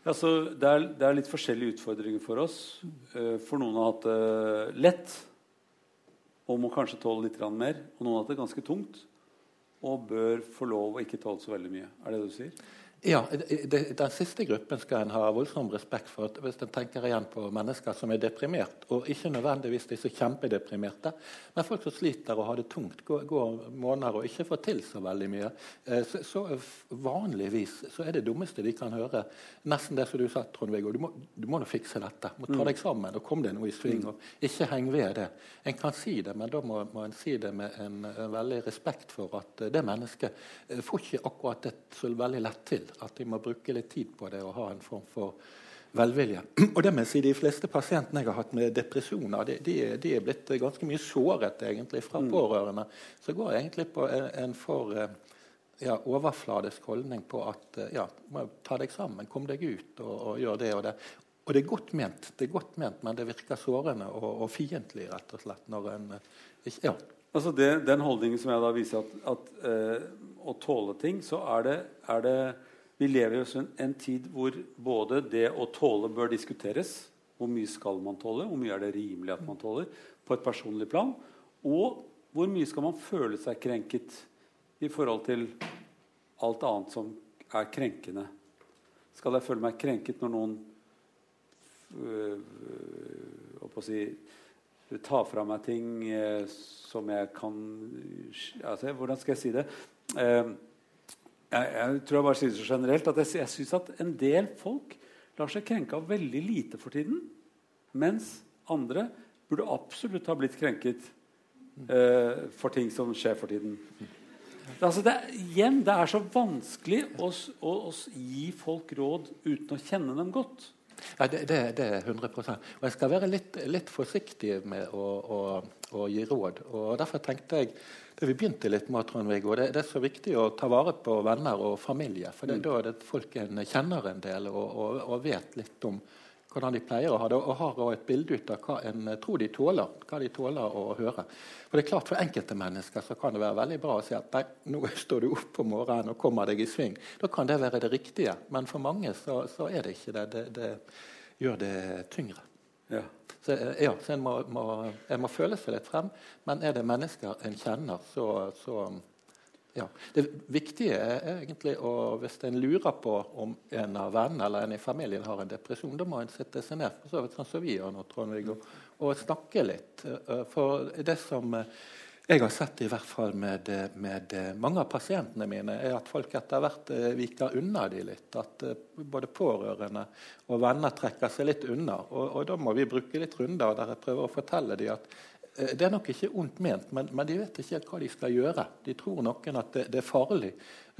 Altså, det, er, det, er, litt forskjellige utfordringer for oss. Uh, for noen har hatt det lett og må kanskje tåle litt mer. Og noen hatt det ganske tungt og bør få lov å ikke tåle så veldig mye. Er det det du sier? Ja, Den siste gruppen skal en ha voldsom respekt for. Hvis en tenker igjen på mennesker som er deprimert, og ikke nødvendigvis de som er kjempedeprimerte, men folk som sliter og har det tungt, går, går måneder og ikke får til så veldig mye, eh, så, så, vanligvis så er det dummeste de kan høre, nesten det som du sa, Trond-Viggo. Du du må nå fikse dette. Du må ta mm. deg sammen og komme deg noe i sving. og Ikke heng ved det. En kan si det, men da må, må en si det med en, en veldig respekt for at det mennesket eh, får ikke akkurat det så veldig lett til. At de må bruke litt tid på det og ha en form for velvilje. Og det må jeg si, De fleste pasientene jeg har hatt med depresjoner, de, de, de er blitt ganske mye såret egentlig fra mm. pårørende. Så går jeg egentlig på en, en for eh, ja, overfladisk holdning på at eh, ja, må ta deg sammen, kom deg ut og, og gjør det og det. Og det er godt ment, det er godt ment men det virker sårende og, og fiendtlig, rett og slett. når en, eh, ja. Altså det, Den holdningen som jeg da viser at, at eh, å tåle ting, så er det, er det vi lever i en tid hvor både det å tåle bør diskuteres. Hvor mye skal man tåle? Hvor mye er det rimelig at man tåler? På et personlig plan. Og hvor mye skal man føle seg krenket i forhold til alt annet som er krenkende? Skal jeg føle meg krenket når noen øh, å si, tar fra meg ting øh, som jeg kan altså, Hvordan skal jeg si det? Eh, jeg, jeg, tror jeg bare sier så generelt at jeg, jeg syns at en del folk lar seg krenke av veldig lite for tiden. Mens andre burde absolutt ha blitt krenket eh, for ting som skjer for tiden. Altså det, igjen, det er så vanskelig å, å, å, gi folk råd uten å kjenne dem godt. Ja, det, det, det er 100% Og jeg skal være litt, litt forsiktig med å, å, å, gi råd. og Derfor tenkte jeg det vi begynte litt med, Trond-Viggo, det, det, er så viktig å ta vare på venner og familie. For det, mm. da er det folk en kjenner en del og, og, og vet litt om hvordan de pleier å ha det, og har også et bilde ut av hva en tror de tåler, hva de tåler å høre. For det er klart For enkelte mennesker så kan det være veldig bra å si at nei, nå står du opp om morgenen og kommer deg i sving. Da kan det være det riktige. Men for mange så, så er det ikke det. Det, det gjør det tyngre. Ja. Så, ja, så en må, må, en må, føle seg litt frem. Men er det mennesker en kjenner, så, så ja. Det viktige er egentlig å, hvis en lurer på om en av vennene eller en i familien har en depresjon, da må en sette seg ned for så vidt sånn som vi gjør nå, Trond-Viggo, og snakke litt. Eh, for det som eh, jeg har sett i hvert fall med, med, mange av pasientene mine, er at folk etter hvert eh, viker unna de litt. At både pårørende og venner trekker seg litt unna. Og, og da må vi bruke litt runder der jeg prøver å fortelle dem at Eh, det er nok ikke ondt ment, men, men, de vet ikke hva de skal gjøre. De tror noen at det, det er farlig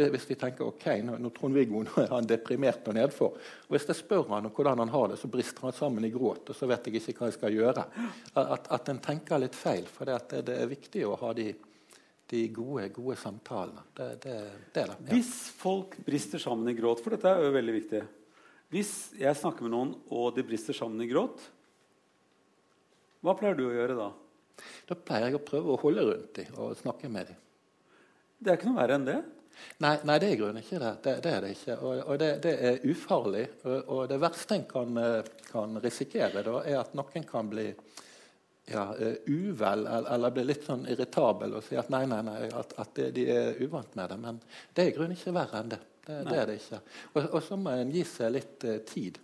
hvis de tenker ok, nå, nå Trond-Viggo er han deprimert og nedfor. Og Hvis jeg spør han om hvordan han har det, så brister han sammen i gråt. Og så vet jeg ikke hva jeg skal gjøre. At, at en tenker litt feil. For det, det, er viktig å ha de, de gode, gode, samtalene. Det, det, det er det. Ja. Hvis folk brister sammen i gråt, for dette er jo veldig viktig Hvis jeg snakker med noen, og de brister sammen i gråt, hva pleier du å gjøre da? Da pleier jeg å prøve å holde rundt dem og snakke med dem. Det er ikke noe verre enn det? Nei, nei det er i grunnen ikke det. Det, det er det ikke. Og, og det, det, er ufarlig. Og, og, det verste en kan, kan risikere, da, er at noen kan bli ja, uh, uvel eller, bli litt sånn irritabel og si at nei, nei, nei, at, at de er uvant med det. Men det er i grunnen ikke verre enn det. Det, det er det ikke. Og, og, så må en gi seg litt uh, tid.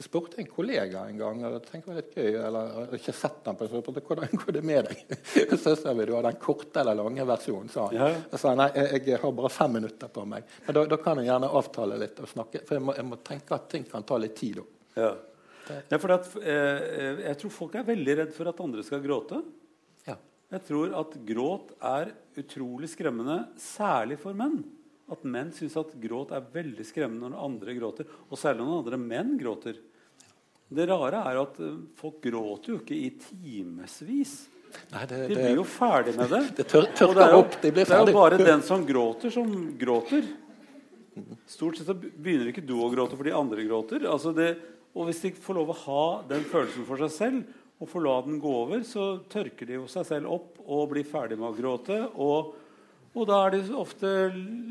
Jeg spurte en kollega en gang og tenkte det var litt gøy, eller jeg ikke sett den på så spurte, hvordan går det med deg. Sa vi du har den korte eller lange versjonen, sa han. Ja. Jeg sa nei, jeg, jeg, har bare fem minutter på meg. Men da, da kan jeg gjerne avtale litt og snakke, for jeg må, jeg må, tenke at ting kan ta litt tid. Ja. ja. for at, eh, jeg tror folk er veldig redd for at andre skal gråte. Ja. Jeg tror at gråt er utrolig skremmende, særlig for menn at menn syns at gråt er veldig skremmende når andre gråter. Og særlig når andre menn gråter. Det rare er at eh, folk gråter jo ikke i timevis. de blir jo ferdig med det. Det tør, tørker det jo, opp, de blir ferdig. Det er jo bare den som gråter, som gråter. Stort sett så begynner ikke du å gråte fordi andre gråter. Altså det, og hvis de får lov å ha den følelsen for seg selv, og får la den gå over, så tørker de jo seg selv opp og blir ferdig med å gråte. Og, og da er de ofte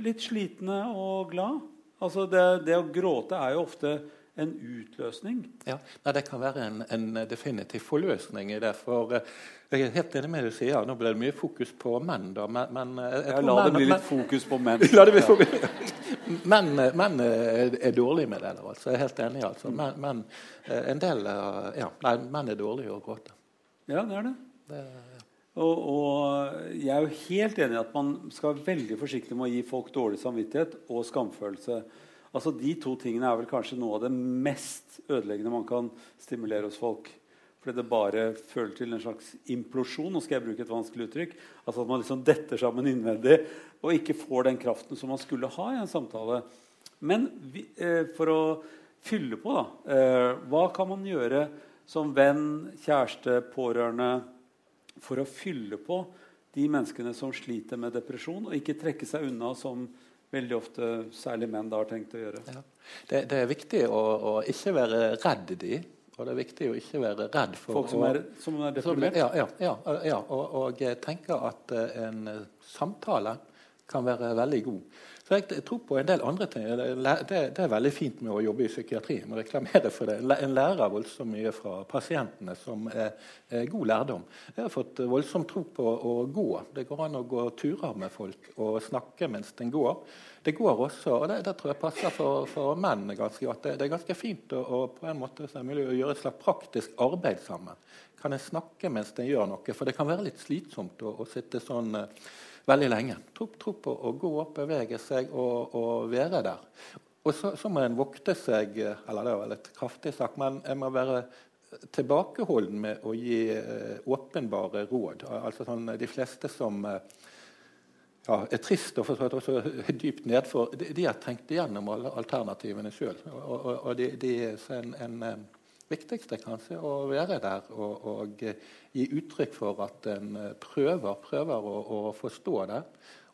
litt slitne og glad. Altså det, det å gråte er jo ofte en utløsning? Ja, nei, Det kan være en, en, definitiv forløsning i det. for uh, Jeg er helt enig med det du sier. Nå ble det mye fokus på menn. da, men, men uh, ja, La det bli litt fokus på menn. la det bli fokus. menn, menn er, dårlige med det. Da, altså. Jeg er helt enig. altså. Men, men uh, en del ja, nei, menn er dårlige å gråte. Ja, det er det. det ja. Og, og, jeg er jo helt enig i at man skal være veldig forsiktig med å gi folk dårlig samvittighet og skamfølelse. Altså De to tingene er vel kanskje noe av det mest ødeleggende man kan stimulere hos folk. Fordi det bare føler til en slags implosjon. Nå skal jeg bruke et vanskelig uttrykk. Altså At man liksom detter sammen innvendig og ikke får den kraften som man skulle ha i en samtale. Men vi, eh, for å fylle på, da eh, Hva kan man gjøre som venn, kjæreste, pårørende for å fylle på de menneskene som sliter med depresjon, og ikke trekke seg unna som veldig ofte særlig menn da har tenkt å gjøre. Ja. Det, det, er viktig å, å, ikke være redd de. Og det er viktig å ikke være redd for Folk som er, som er deprimert? Ja, ja, ja, ja, og, og tenke at eh, en samtale kan være veldig god. Så jeg tror på en del andre ting. Det, det er veldig fint med å jobbe i psykiatri. Jeg må reklamere for det. En lærer voldsomt mye fra pasientene, som er, er, god lærdom. Jeg har fått voldsomt tro på å gå. Det går an å gå turer med folk og snakke mens den går. Det går også, og det, det tror jeg passer for, for menn ganske godt. Det, det, er ganske fint å, å, på en måte, er mulig å gjøre et slags praktisk arbeid sammen. Kan en snakke mens den gjør noe? For det kan være litt slitsomt å, å sitte sånn veldig lenge. Tro, tro på å gå opp, bevege seg og, og være der. Og så, så, må en vokte seg eller det var litt kraftig sagt, men en må være tilbakeholden med å gi eh, åpenbare råd. Altså sånn, De fleste som eh, ja, er trist og forstått også dypt nedfor, de, de, har tenkt igjennom alle alternativene sjøl. Og, og, og de, de, en, en, viktigste kanskje å være der og, og eh, gi uttrykk for at en eh, prøver, prøver å, å, forstå det.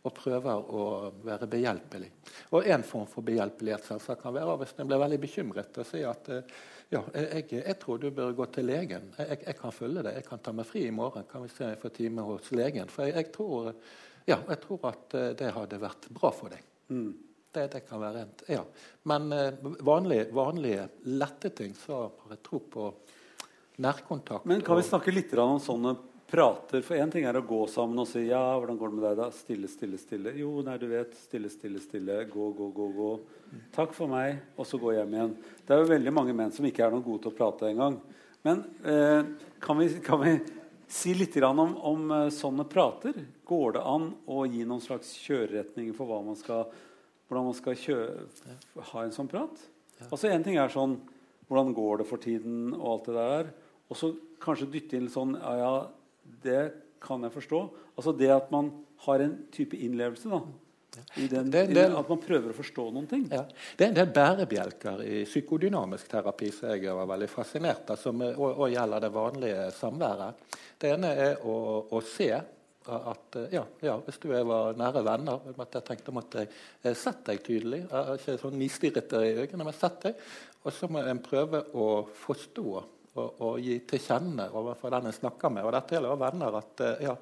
Og prøver å være behjelpelig. Og En form for behjelpelighet selvsagt kan være hvis en blir veldig bekymret og sier at eh, ja, jeg, jeg, tror du bør gå til legen. Jeg, jeg, kan følge deg. Jeg kan ta meg fri i morgen. Kan vi se om jeg får time hos legen? For jeg, tror, ja, jeg tror at det hadde vært bra for deg. Mm. Det, det, kan være en, ja. Men uh, vanlige, vanlige, lette ting, så har jeg tro på nærkontakt. Men Kan vi snakke litt om sånne prater? For én ting er å gå sammen og si ja, hvordan går det med deg da? Stille, stille, stille. Jo, nei, du vet. Stille, stille, stille. Gå, gå, gå. gå. Takk for meg. Og så gå hjem igjen. Det er jo veldig mange menn som ikke er noe gode til å prate engang. Men eh, kan, vi, kan, vi, si litt om, om uh, sånne prater? Går det an å gi noen slags kjøreretninger for hva man skal hvordan man skal kjø ha en sånn prat. Altså Én ting er sånn Hvordan går det for tiden? og alt det der. Og så kanskje dytte inn sånn Ja, ja, det kan jeg forstå. Altså det at man har en type innlevelse. da. I den, det, det, at man prøver å forstå noen ting. Ja. Det er en del bærebjelker i psykodynamisk terapi som jeg var veldig fascinert av, som òg gjelder det vanlige samværet. Det ene er å, å se at ja, ja, hvis du var nære venner at Jeg tenkte at jeg eh, sett deg tydelig. Jeg ikke sånn nistirrete i øynene, men sett deg. Og så må en prøve å forstå og, og gi til kjenne overfor den en snakker med. Og dette gjelder venner. at eh, ja,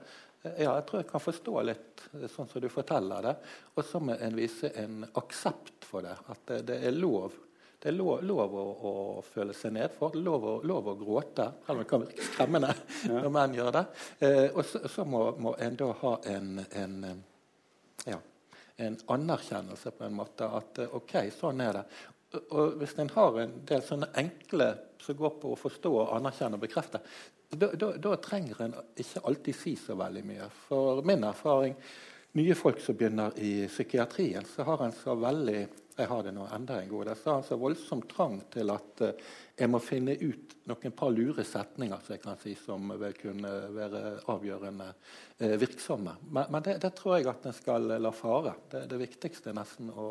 ja, jeg tror jeg kan forstå litt eh, sånn som du forteller det. Og så må en vise en aksept for det. At det, det er lov det er lov, lov å, å, føle seg nedfor. Lov, lov å gråte. Selv om det kan virke skremmende ja. når menn gjør det. Eh, og så, så må, må, en da ha en, en, ja, en, anerkjennelse på en måte. At eh, OK, sånn er det. Og hvis en har en del sånne enkle som går på å forstå, anerkjenne og bekrefte, da, da, da trenger en ikke alltid si så veldig mye. For min erfaring nye folk som begynner i psykiatrien, så har en så veldig jeg har det nå enda en god. Jeg har altså så voldsomt trang til at uh, jeg må finne ut noen par lure setninger som jeg kan si, som vil kunne være avgjørende uh, virksomme. Men, men det, det, tror jeg at en skal la fare. Det, det viktigste er nesten å,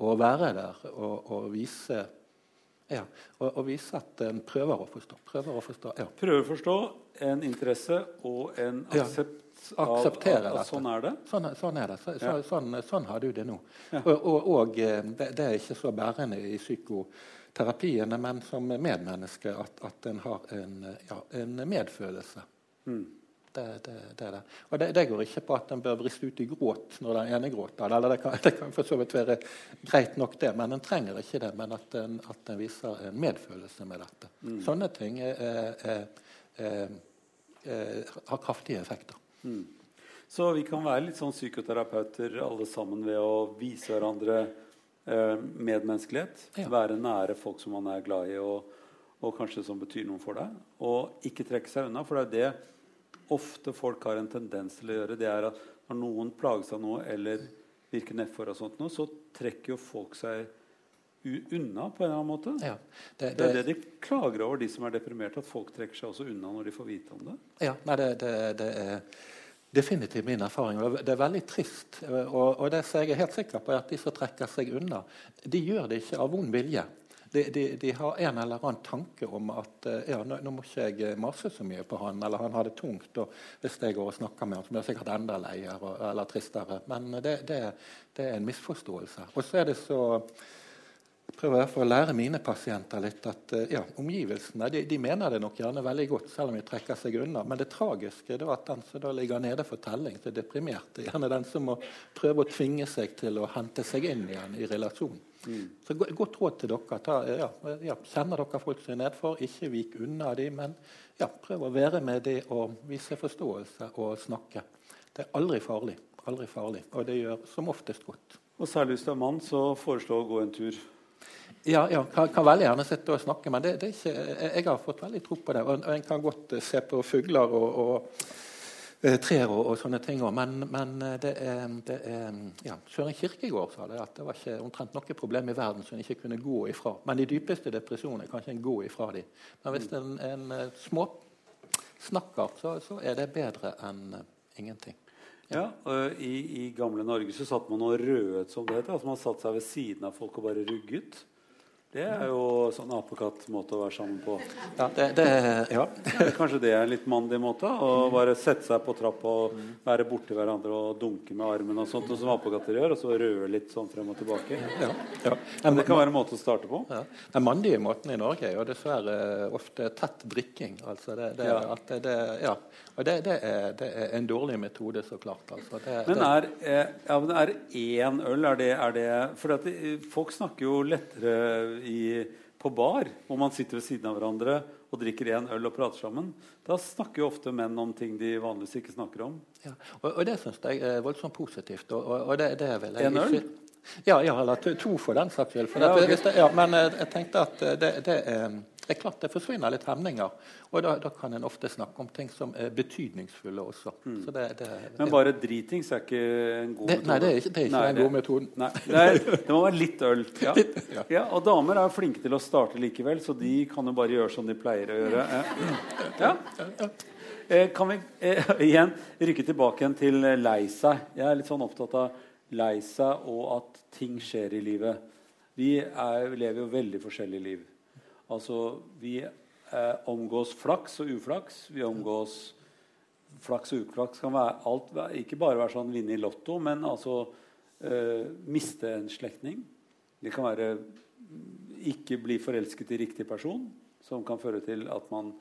å være der og, og vise ja, og, og, vise at en prøver å forstå. Prøver å forstå, ja. Prøver å forstå, en interesse og en aksept akseptere dette. Sånn er det? Sånn, sånn er det. Så, ja. sånn, sånn, har du det nå. Ja. Og, og, og eh, det, det, er ikke så bærende i psykoterapiene, men som medmenneske at, at en har en, ja, en medfølelse. Mm. Det, det, det, det. Og det, det, går ikke på at en bør briste ut i gråt når den ene gråter. Eller det kan, det kan for så vidt være greit nok, det, men en trenger ikke det. Men at en, at en viser en medfølelse med dette. Mm. Sånne ting er, er, er, har kraftige effekter. Mm. Så vi kan være litt sånn psykoterapeuter alle sammen ved å vise hverandre eh, medmenneskelighet. Ja. Være nære folk som man er glad i, og, og, kanskje som betyr noe for deg. Og ikke trekke seg unna. For det er det ofte folk har en tendens til å gjøre. Det er at når noen plages av noe eller virker nedfor, og sånt, så trekker jo folk seg unna på en eller annen måte. Ja, det, det, det, er det de klager over, de som er deprimerte. At folk trekker seg også unna når de får vite om det. Ja, nei, det, er definitivt min erfaring. Det er veldig trist. Og, og det som jeg er helt sikker på er at de som trekker seg unna, de gjør det ikke av vond vilje. De, de, de, har en eller annen tanke om at ja, nå, nå, må ikke jeg mase så mye på han, eller han har det tungt. og Hvis jeg går og snakker med han, så blir jeg sikkert enda leiere eller tristere. Men det, det, det er en misforståelse. Og så er det så prøver i hvert fall å lære mine pasienter litt at uh, ja, omgivelsene de, de, mener det nok gjerne veldig godt, selv om de trekker seg unna. Men det tragiske er at den som da ligger nede for telling, så er deprimert. Det er gjerne den som må prøve å tvinge seg til å hente seg inn igjen i relasjonen. Mm. Så Godt råd til dere. Ta, ja, ja, kjenner dere folk som er nedfor, ikke vik unna dem, men ja, prøv å være med dem og vise forståelse og snakke. Det er aldri farlig. Aldri farlig. Og det gjør som oftest godt. Og særlig hvis du er mann, så foreslå å gå en tur ja, ja kan, kan, veldig gjerne sitte og snakke, men det, det ikke, jeg har fått veldig tro på det. Og En kan godt eh, se på fugler og, og eh, trær og, og, sånne ting òg, men, men, eh, det er, det er ja, Søren Kirkegård sa det, at det var ikke omtrent noe problem i verden som en ikke kunne gå ifra. Men de dypeste depresjonene kan ikke en gå ifra de. Men hvis en, en småsnakker, så, så er det bedre enn ingenting. Ja, og i, i, gamle Norge så satt man og rødet, som det heter. Altså man satt seg ved siden av folk og bare rugget. Det er jo sånn apekattmåte å være sammen på. Ja, det, det, ja. Kanskje det er en litt mandig måte? Å bare sette seg på trappa og være borti hverandre og dunke med armen og sånt, og som apekatter gjør, og så røre litt sånn frem og tilbake. Ja, ja. Men det kan være en måte å starte på. Den mandige måten i Norge er jo dessverre ofte tett drikking. Altså det, det, at det, ja. Og det, er, det, er, en dårlig metode, så klart. Altså. men er, eh, ja, men er én øl er det, er det For folk snakker jo lettere i, på bar, hvor man sitter ved siden av hverandre og drikker én øl og prater sammen. Da snakker jo ofte menn om ting de vanligvis ikke snakker om. Ja, og, og det syns jeg er voldsomt positivt. Og, og det, det, er vel En øl? Ja, ja, eller to for den saks skyld. Ja, okay. ja, men jeg, jeg tenkte at det, det er det er klart det forsvinner litt hemninger. Og da, da, kan en ofte snakke om ting som er betydningsfulle også. Mm. Det, det, Men bare dritings er ikke en god metode? Nei, det er ikke, det er ikke nei, den gode metoden. Nei, er, det må være litt øl. Ja. ja. ja. og damer er flinke til å starte likevel, så de kan jo bare gjøre som de pleier å gjøre. Ja. Eh, kan vi eh, igjen rykke tilbake igjen til lei seg? Jeg er litt sånn opptatt av lei seg og at ting skjer i livet. Vi er, lever jo veldig forskjellige liv. Altså, vi eh, omgås flaks og uflaks. Vi omgås Flaks og uflaks kan være alt, ikke bare være sånn vinne i Lotto, men altså eh, miste en slektning. Det kan være ikke bli forelsket i riktig person, som kan føre til at man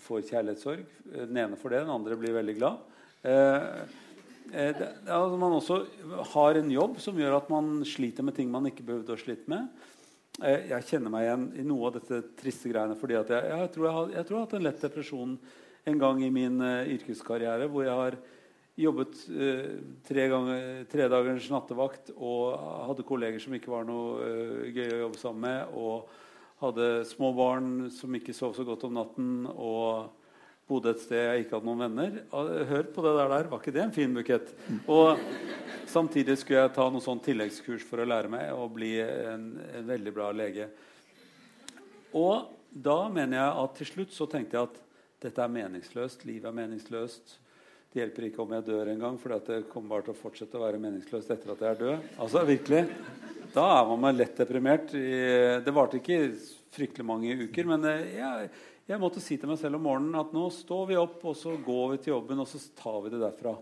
får kjærlighetssorg. Den ene for det, den andre blir veldig glad. Eh, eh det, altså man også har en jobb som gjør at man sliter med ting man ikke behøvde å slite med. Eh, jeg kjenner meg igjen i noe av dette triste greiene. fordi jeg, jeg, tror jeg, har, jeg, tror jeg har hatt en lett depresjon en gang i min uh, yrkeskarriere hvor jeg har jobbet uh, tre, ganger, tre dagers nattevakt og hadde kolleger som ikke var noe uh, gøy å jobbe sammen med. Og hadde små barn som ikke sov så godt om natten. og bodde et sted jeg ikke hadde noen venner. Hør på det der, var ikke det en fin bukett? Og samtidig skulle jeg ta noe sånn tilleggskurs for å lære meg å bli en, en, veldig bra lege. Og da mener jeg at til slutt så tenkte jeg at dette er meningsløst. Livet er meningsløst. Det hjelper ikke om jeg dør en gang, for det kommer bare til å fortsette å være meningsløst etter at jeg er død. Altså virkelig. Da er man lett deprimert. Det varte ikke fryktelig mange uker, men jeg, jeg måtte si til meg selv om morgenen at nå står vi opp, og så går vi til jobben, og så tar vi det derfra.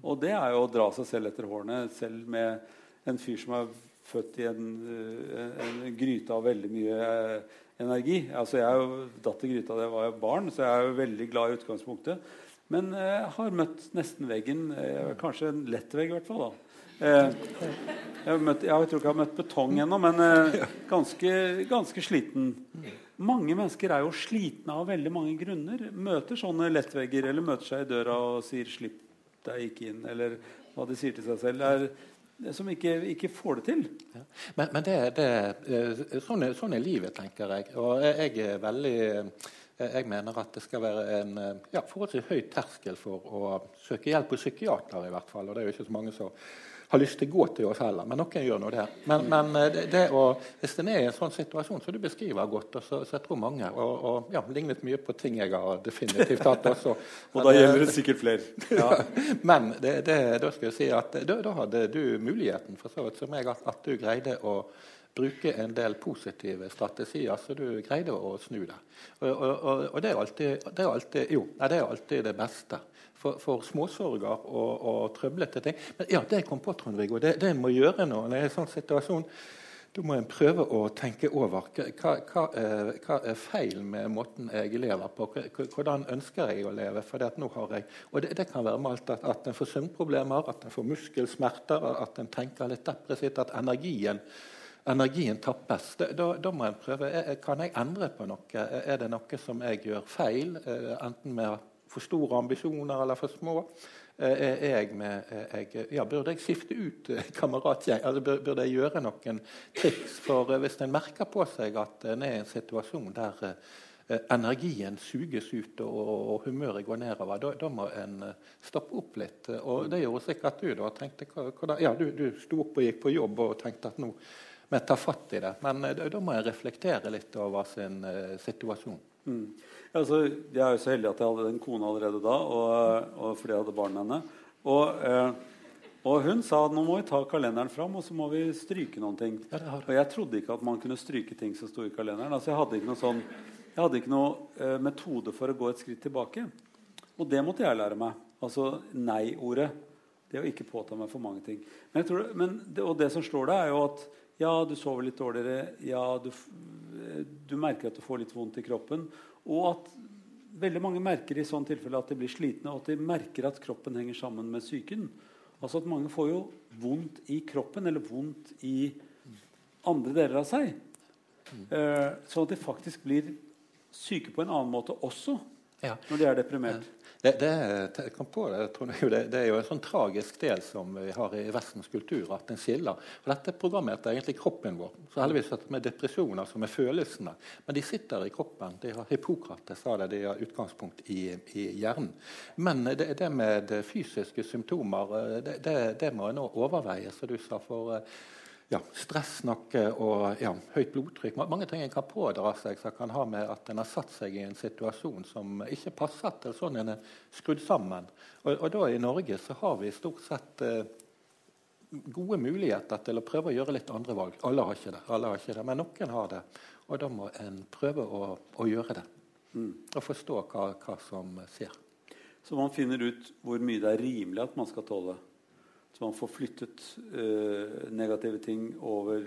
Og det er jo å dra seg selv etter hårene, selv med en fyr som er født i en, eh, en, gryte av veldig mye eh, energi. Altså Jeg er jo datt i gryta da jeg var barn, så jeg er jo veldig glad i utgangspunktet. Men jeg eh, har møtt nesten veggen. Kanskje en lett vegg, i hvert fall. da. Jeg, møtt, jeg, tror ikke jeg har møtt betong ennå, men ganske, ganske sliten. Mange mennesker er jo slitne av veldig mange grunner. Møter sånne lettvegger eller møter seg i døra og sier 'slipp deg ikke inn', eller hva de sier til seg selv. Det er som ikke, ikke, får det til. Ja. Men, men det, det, eh, sånn, er, sånn, er, livet, tenker jeg. Og jeg er veldig eh, jeg mener at det skal være en eh, ja, forholdsvis høy terskel for å søke hjelp hos psykiater. i hvert fall, og det er jo ikke så mange som har lyst til å gå til oss heller. Men noen gjør nå det. Men, men eh, det, det å, hvis en er i en sånn situasjon som du beskriver godt, så, så jeg tror mange og, og ja, lignet mye på ting jeg har definitivt hatt også. og da gjelder det sikkert flere. Ja. men det, det, da skal jeg si at da, da hadde du muligheten for så vidt som jeg, at, at du greide å bruke en del positive strategier, så du greide å snu det. Og, og, og det, er alltid, det, er alltid, jo, det er alltid det beste for, for småsorger og, og, trøblete ting. Men ja, det kom på, Trond-Viggo. Det, det må gjøre nå. det er en sånn situasjon. da må en prøve å tenke over hva, hva, er, hva, er feil med måten jeg lever på. Hvordan ønsker jeg å leve? For nå har jeg, og det, det kan være med alt at, at en får søvnproblemer, at en får muskelsmerter, at en tenker litt depressivt, at energien, energien tappes. Da, da, da, må en prøve. Kan jeg endre på noe? Er det noe som jeg gjør feil? Eh, enten med for store ambisjoner eller for små? er jeg med, eh, jeg, ja, burde jeg skifte ut eh, kameratgjeng? Altså, burde jeg gjøre noen triks? For hvis en merker på seg at en er i en situasjon der energien suges ut og, og humøret går nedover, da, da, må en stoppe opp litt. Og det gjorde sikkert du. da, tenkte, hvordan, ja, Du, du sto opp og gikk på jobb og tenkte at nå må jeg ta fatt i det. Men da, da må en reflektere litt over sin uh, situasjon. Mm. Altså, jeg er jo så heldig at jeg hadde en kone allerede da, og, og fordi jeg hadde barn med henne. Og, eh, og, hun sa at nå må vi ta kalenderen fram og så må vi stryke noen ting. Og jeg trodde ikke at man kunne stryke ting som sto i kalenderen. Altså, jeg hadde ikke noe, sånn, jeg hadde ikke noe eh, metode for å gå et skritt tilbake. Og det måtte jeg lære meg. Altså nei-ordet. Det å ikke påta meg for mange ting. Men, tror, men det, og det som slår deg, er jo at ja, du sover litt dårligere. Ja, du, du merker at du får litt vondt i kroppen. Og at veldig mange merker i sånn tilfelle at de blir slitne, og at de merker at kroppen henger sammen med psyken. Altså at mange får jo vondt i kroppen, eller vondt i andre deler av seg. Eh, sånn at de faktisk blir syke på en annen måte også ja. når de er deprimert. Det, det, det, det, er jo en sånn tragisk del som vi har i Vestens kultur, at den skiller. For dette programmet heter egentlig kroppen vår. Så heldigvis at med depresjoner som er følelsene. Men de sitter i kroppen. De har Hippokrates sa det, de har utgangspunkt i, i hjernen. Men det, med fysiske symptomer, det, må en nå overveie, som du sa. for ja, stress noe og ja, høyt blodtrykk. Mange ting en kan pådra seg som kan ha med at en har satt seg i en situasjon som ikke passer til sånn en er skrudd sammen. Og, og da I Norge så har vi stort sett eh, gode muligheter til å prøve å gjøre litt andre valg. Alle har ikke det, har ikke det men noen har det. Og da må en prøve å, å gjøre det. Mm. Og forstå hva, hva som skjer. Så man finner ut hvor mye det er rimelig at man skal tåle? Så man får flyttet uh, negative ting over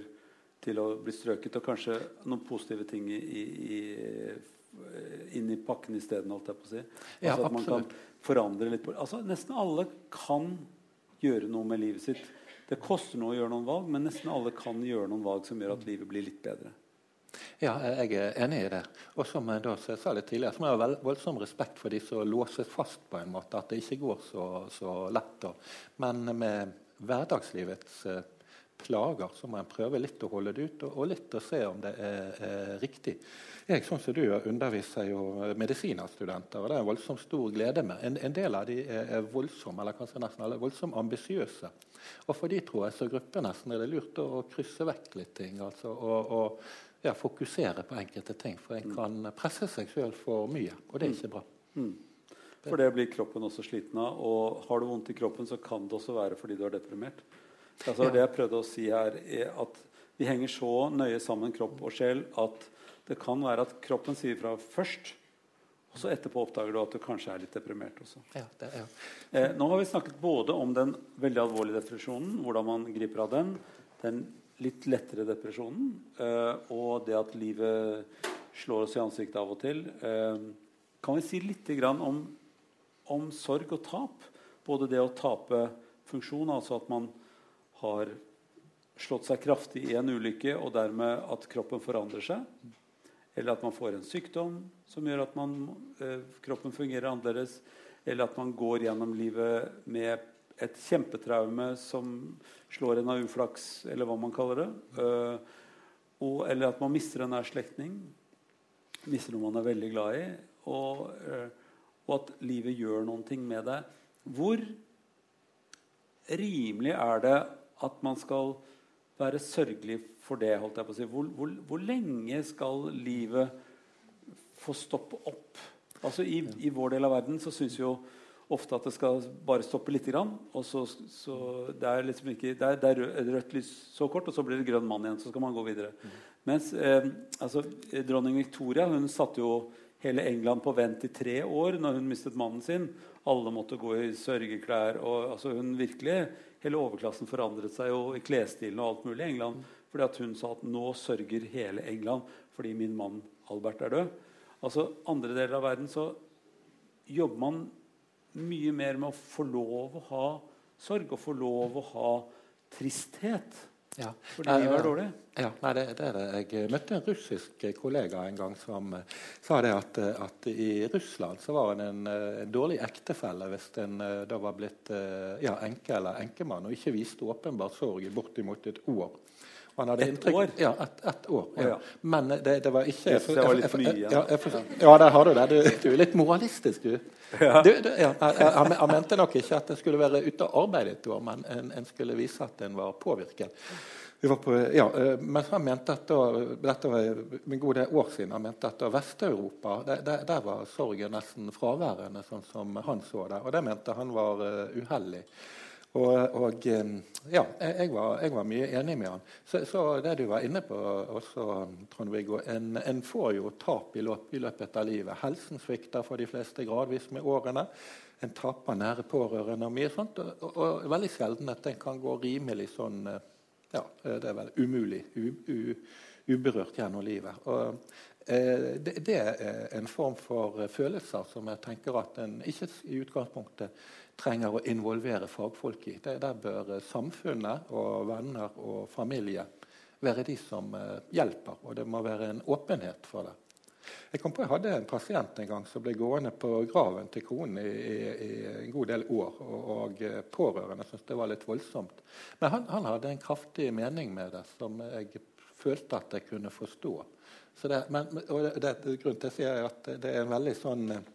til å bli strøket, og kanskje noen positive ting i, i, eh, inn i pakken isteden. Altså ja, at man kan forandre litt på altså, Nesten alle kan gjøre noe med livet sitt. Det koster noe å gjøre noen valg, men nesten alle kan gjøre noen valg som gjør at livet blir litt bedre. Ja, jeg er enig i det. Og som jeg da sa litt tidligere, så må jeg ha voldsom respekt for de som låses fast på en måte. At det ikke går så, så lett. Da. Men med hverdagslivets eh, plager så må en prøve litt å holde det ut, og, og litt å se om det er, er riktig. Jeg sånn som du underviser jo medisinerstudenter, og det er en voldsomt stor glede med. En, en del av de er, er voldsomme, eller kanskje nesten alle, voldsomt ambisiøse. Og for de tror jeg så gruppe nesten er det lurt å krysse vekk litt ting. altså, og, og ja, fokusere på enkelte ting. For en kan presse seg sjøl for mye, og det er ikke bra. Mm. For det blir kroppen også sliten av. Og har du vondt i kroppen, så kan det også være fordi du er deprimert. Altså, ja. Det jeg prøvde å si her, er at vi henger så nøye sammen, kropp og sjel, at det kan være at kroppen sier fra først. Og så etterpå oppdager du at du kanskje er litt deprimert også. Ja, det, ja. Eh, nå har vi snakket både om den veldig alvorlige depresjonen, hvordan man griper av den, den litt lettere depresjonen eh, og det at livet slår oss i ansiktet av og til. Eh, kan vi si litt om, om, sorg og tap? Både det å tape funksjon, altså at man har slått seg kraftig i en ulykke, og dermed at kroppen forandrer seg. Eller at man får en sykdom som gjør at man, eh, kroppen fungerer annerledes. Eller at man går gjennom livet med et kjempetraume som slår en av uflaks, eller hva man kaller det. Uh, og, eller at man mister en nær slektning. Mister noe man er veldig glad i. Og, uh, og at livet gjør noen ting med det. Hvor rimelig er det at man skal være sørgelig for det? holdt jeg på å si. Hvor, hvor, hvor lenge skal livet få stoppe opp? Altså I, i vår del av verden så syns jo ofte at det skal bare stoppe litt. Grann, og så, så det, er liksom ikke, det, er, det er rødt lys så kort, og så blir det grønn mann igjen. Så skal man gå videre. Mm. Mens eh, altså, dronning Victoria hun satte jo hele England på vent i tre år når hun mistet mannen sin. Alle måtte gå i sørgeklær. og altså, hun virkelig, Hele overklassen forandret seg jo i klesstilen og alt mulig i England fordi at hun sa at nå sørger hele England fordi min mann Albert er død. Altså Andre deler av verden så jobber man mye mer med å få lov å ha sorg og få lov å ha tristhet. Ja. Fordi livet er dårlig. Ja, nei, det, det, er det. Jeg møtte en russisk kollega en gang som uh, sa det at, at, i Russland så var han en, en dårlig ektefelle hvis en uh, da var blitt uh, ja, enke eller enkemann og ikke viste åpenbar sorg i bortimot et år. Et inntrykk, år? Ja, ett et år. Ja. Ja. Men det, det, var ikke jeg, Det var litt mye igjen. Ja, ja, der har du det. Du, du, er litt moralistisk, du. du, du han, han, mente nok ikke at en skulle være ute og arbeide et år, men en, en skulle vise at en var påvirket. Var på, ja, eh, men han mente at da, dette var en god del år siden, han mente at Vest-Europa der, der, der, var sorgen nesten fraværende, sånn som han så det. Og det mente han var uh, uheldig. Og, og ja, jeg var, jeg var, mye enig med han. Så, så, det du var inne på også, Trond-Viggo en, en, får jo tap i, løpet, av livet. Helsen svikter for de fleste gradvis med årene. En taper nære pårørende og mye sånt. Og, og, og veldig sjelden at en kan gå rimelig sånn Ja, det er vel umulig. U, u, uberørt gjennom livet. Og, eh, det, det, er en form for følelser som jeg tenker at en ikke i utgangspunktet trenger å involvere fagfolk i. Det, der bør samfunnet og venner og familie være de som uh, hjelper, og det må være en åpenhet for det. Jeg kom på jeg hadde en pasient en gang som ble gående på graven til konen i, i, i en god del år. Og, og eh, pårørende syntes det var litt voldsomt. Men han, han, hadde en kraftig mening med det som jeg følte at jeg kunne forstå. Det, men, og det, det, grunnen til at jeg sier at det er en veldig sånn eh,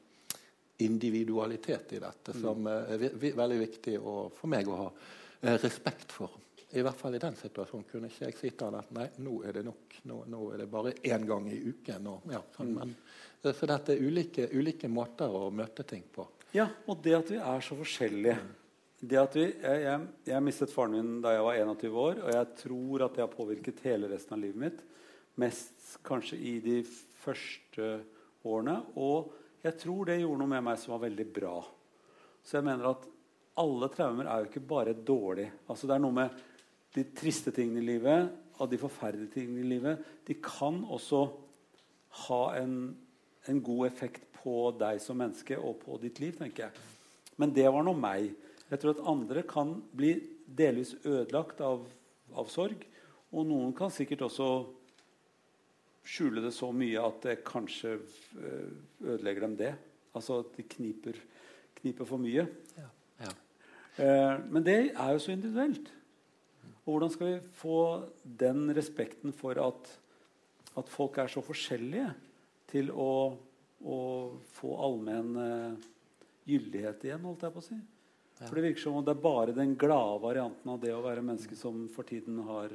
individualitet i dette som er veldig viktig å, for meg å ha eh, respekt for. I hvert fall i den situasjonen kunne ikke jeg si til han at nei, nå er det nok. Nå, nå er det bare én gang i uken. Og, ja, sånn, men, eh, så dette er ulike, ulike, måter å møte ting på. Ja, og det at vi er så forskjellige. Det at vi, jeg, jeg, jeg, mistet faren min da jeg var 21 år, og jeg tror at det har påvirket hele resten av livet mitt. Mest kanskje i de første årene. Og jeg tror det gjorde noe med meg som var veldig bra. Så jeg mener at alle traumer er jo ikke bare dårlige. Altså det er noe med de triste tingene i livet og de forferdelige tingene i livet. De kan også ha en, en god effekt på deg som menneske og på ditt liv, tenker jeg. Men det var nå meg. Jeg tror at andre kan bli delvis ødelagt av, av sorg. Og noen kan sikkert også skjule det så mye at det kanskje eh, ødelegger dem det. Altså at de kniper, kniper for mye. Ja. Ja. Eh, men det er jo så individuelt. Og hvordan skal vi få den respekten for at, at folk er så forskjellige, til å, å få allmenn uh, gyldighet igjen, holdt jeg på å si? Ja. For det virker som om det er bare den glade varianten av det å være menneske som for tiden har,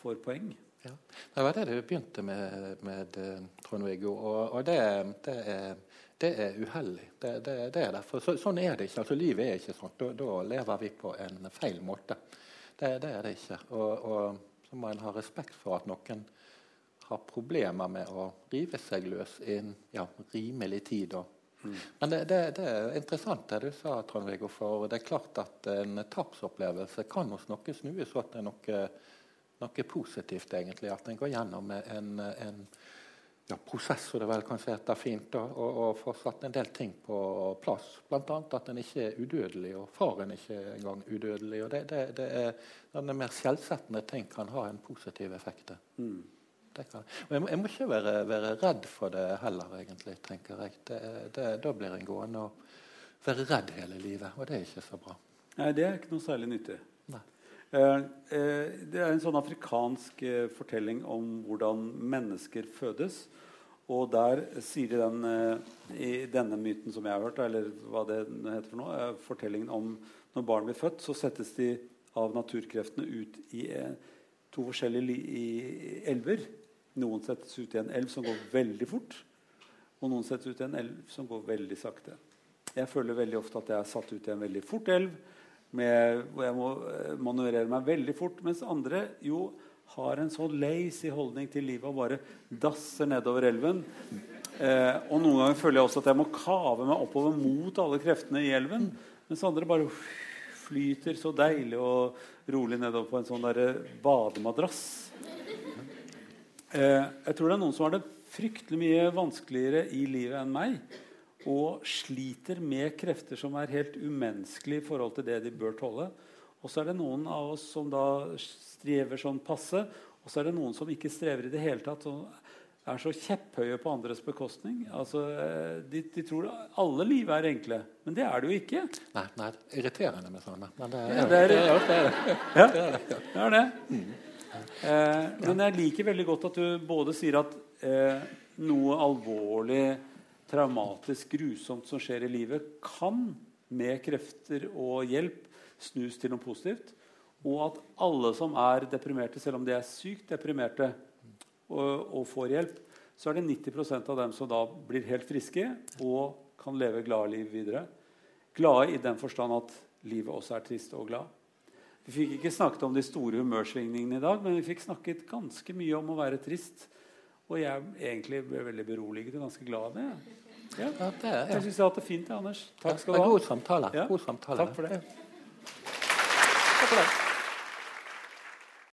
får poeng. Ja. Det var det du begynte med, med eh, Trond-Viggo. Og, og det, det, er, det, er, uheldig. Det, det er derfor. Så, sånn er det ikke. Altså, livet er ikke sånn. Da, da, lever vi på en feil måte. Det, er det ikke. Og, og så må en ha respekt for at noen har problemer med å rive seg løs i en ja, rimelig tid. Mm. Men det, det, det, er interessant det du sa, Trond-Viggo. For det er klart at en tapsopplevelse kan hos noen snues er noe noe positivt, egentlig. At en går gjennom en, en ja, prosess, som det vel kanskje heter fint, og, og får satt en del ting på plass. Bl.a. at en ikke er udødelig, og faren ikke engang udødelig. og det, det, det er, Denne mer skjellsettende ting kan ha en positiv effekt. Mm. Kan, jeg, må, jeg, må, ikke være, være, redd for det heller, egentlig, tenker jeg. da blir en gående og være redd hele livet, og det er ikke så bra. Nei, det er ikke noe særlig nyttig. Nei. Eh, eh, det er en sånn afrikansk eh, fortelling om hvordan mennesker fødes. Og der sier de den, i denne myten som jeg har hørt, eller hva det heter for noe, fortellingen om når barn blir født, så settes de av naturkreftene ut i to forskjellige elver. Noen settes ut i en elv som går veldig fort, og noen settes ut i en elv som går veldig sakte. Jeg føler veldig ofte at jeg er satt ut i en veldig fort elv med, hvor jeg må eh, manøvrere meg veldig fort. Mens andre jo har en sånn lazy holdning til livet og bare dasser nedover elven. Eh, og noen ganger føler jeg også at jeg må kave meg oppover mot alle kreftene i elven. Mens andre bare flyter så deilig og rolig nedover på en sånn der bademadrass. Eh, jeg tror det er noen som har det fryktelig mye vanskeligere i livet enn meg. Og sliter med krefter som er helt umenneskelige i forhold til det de bør tåle. Og så er det noen av oss som da strever sånn passe. Og så er det noen som ikke strever i det hele tatt. og er så kjepphøye på andres bekostning. Altså, eh, de, de, tror alle liv er enkle, men det er det jo ikke. Nei, nei irriterende med sånne. Men det, er det. Er, det, er det. Det er det. Mm. Eh, men jeg liker veldig godt at du både sier at eh, noe alvorlig, traumatisk, grusomt som skjer i livet, kan med krefter og hjelp snus til noe positivt. Og at alle som er deprimerte, selv om de er sykt deprimerte, og, og, får hjelp, så er det 90% av dem som da blir helt friske og kan leve glade liv videre. Glade i den forstand at livet også er trist og glad. Vi fikk ikke snakket om de store humørsvingningene i dag, men vi fikk snakket ganske mye om å være trist. Og jeg egentlig ble veldig beroliget og ganske glad av det. Ja. Ja, det er, ja. Jeg syns jeg har hatt det fint. Anders. Takk skal du ha. God samtale. God samtale. Takk for det. Takk for det.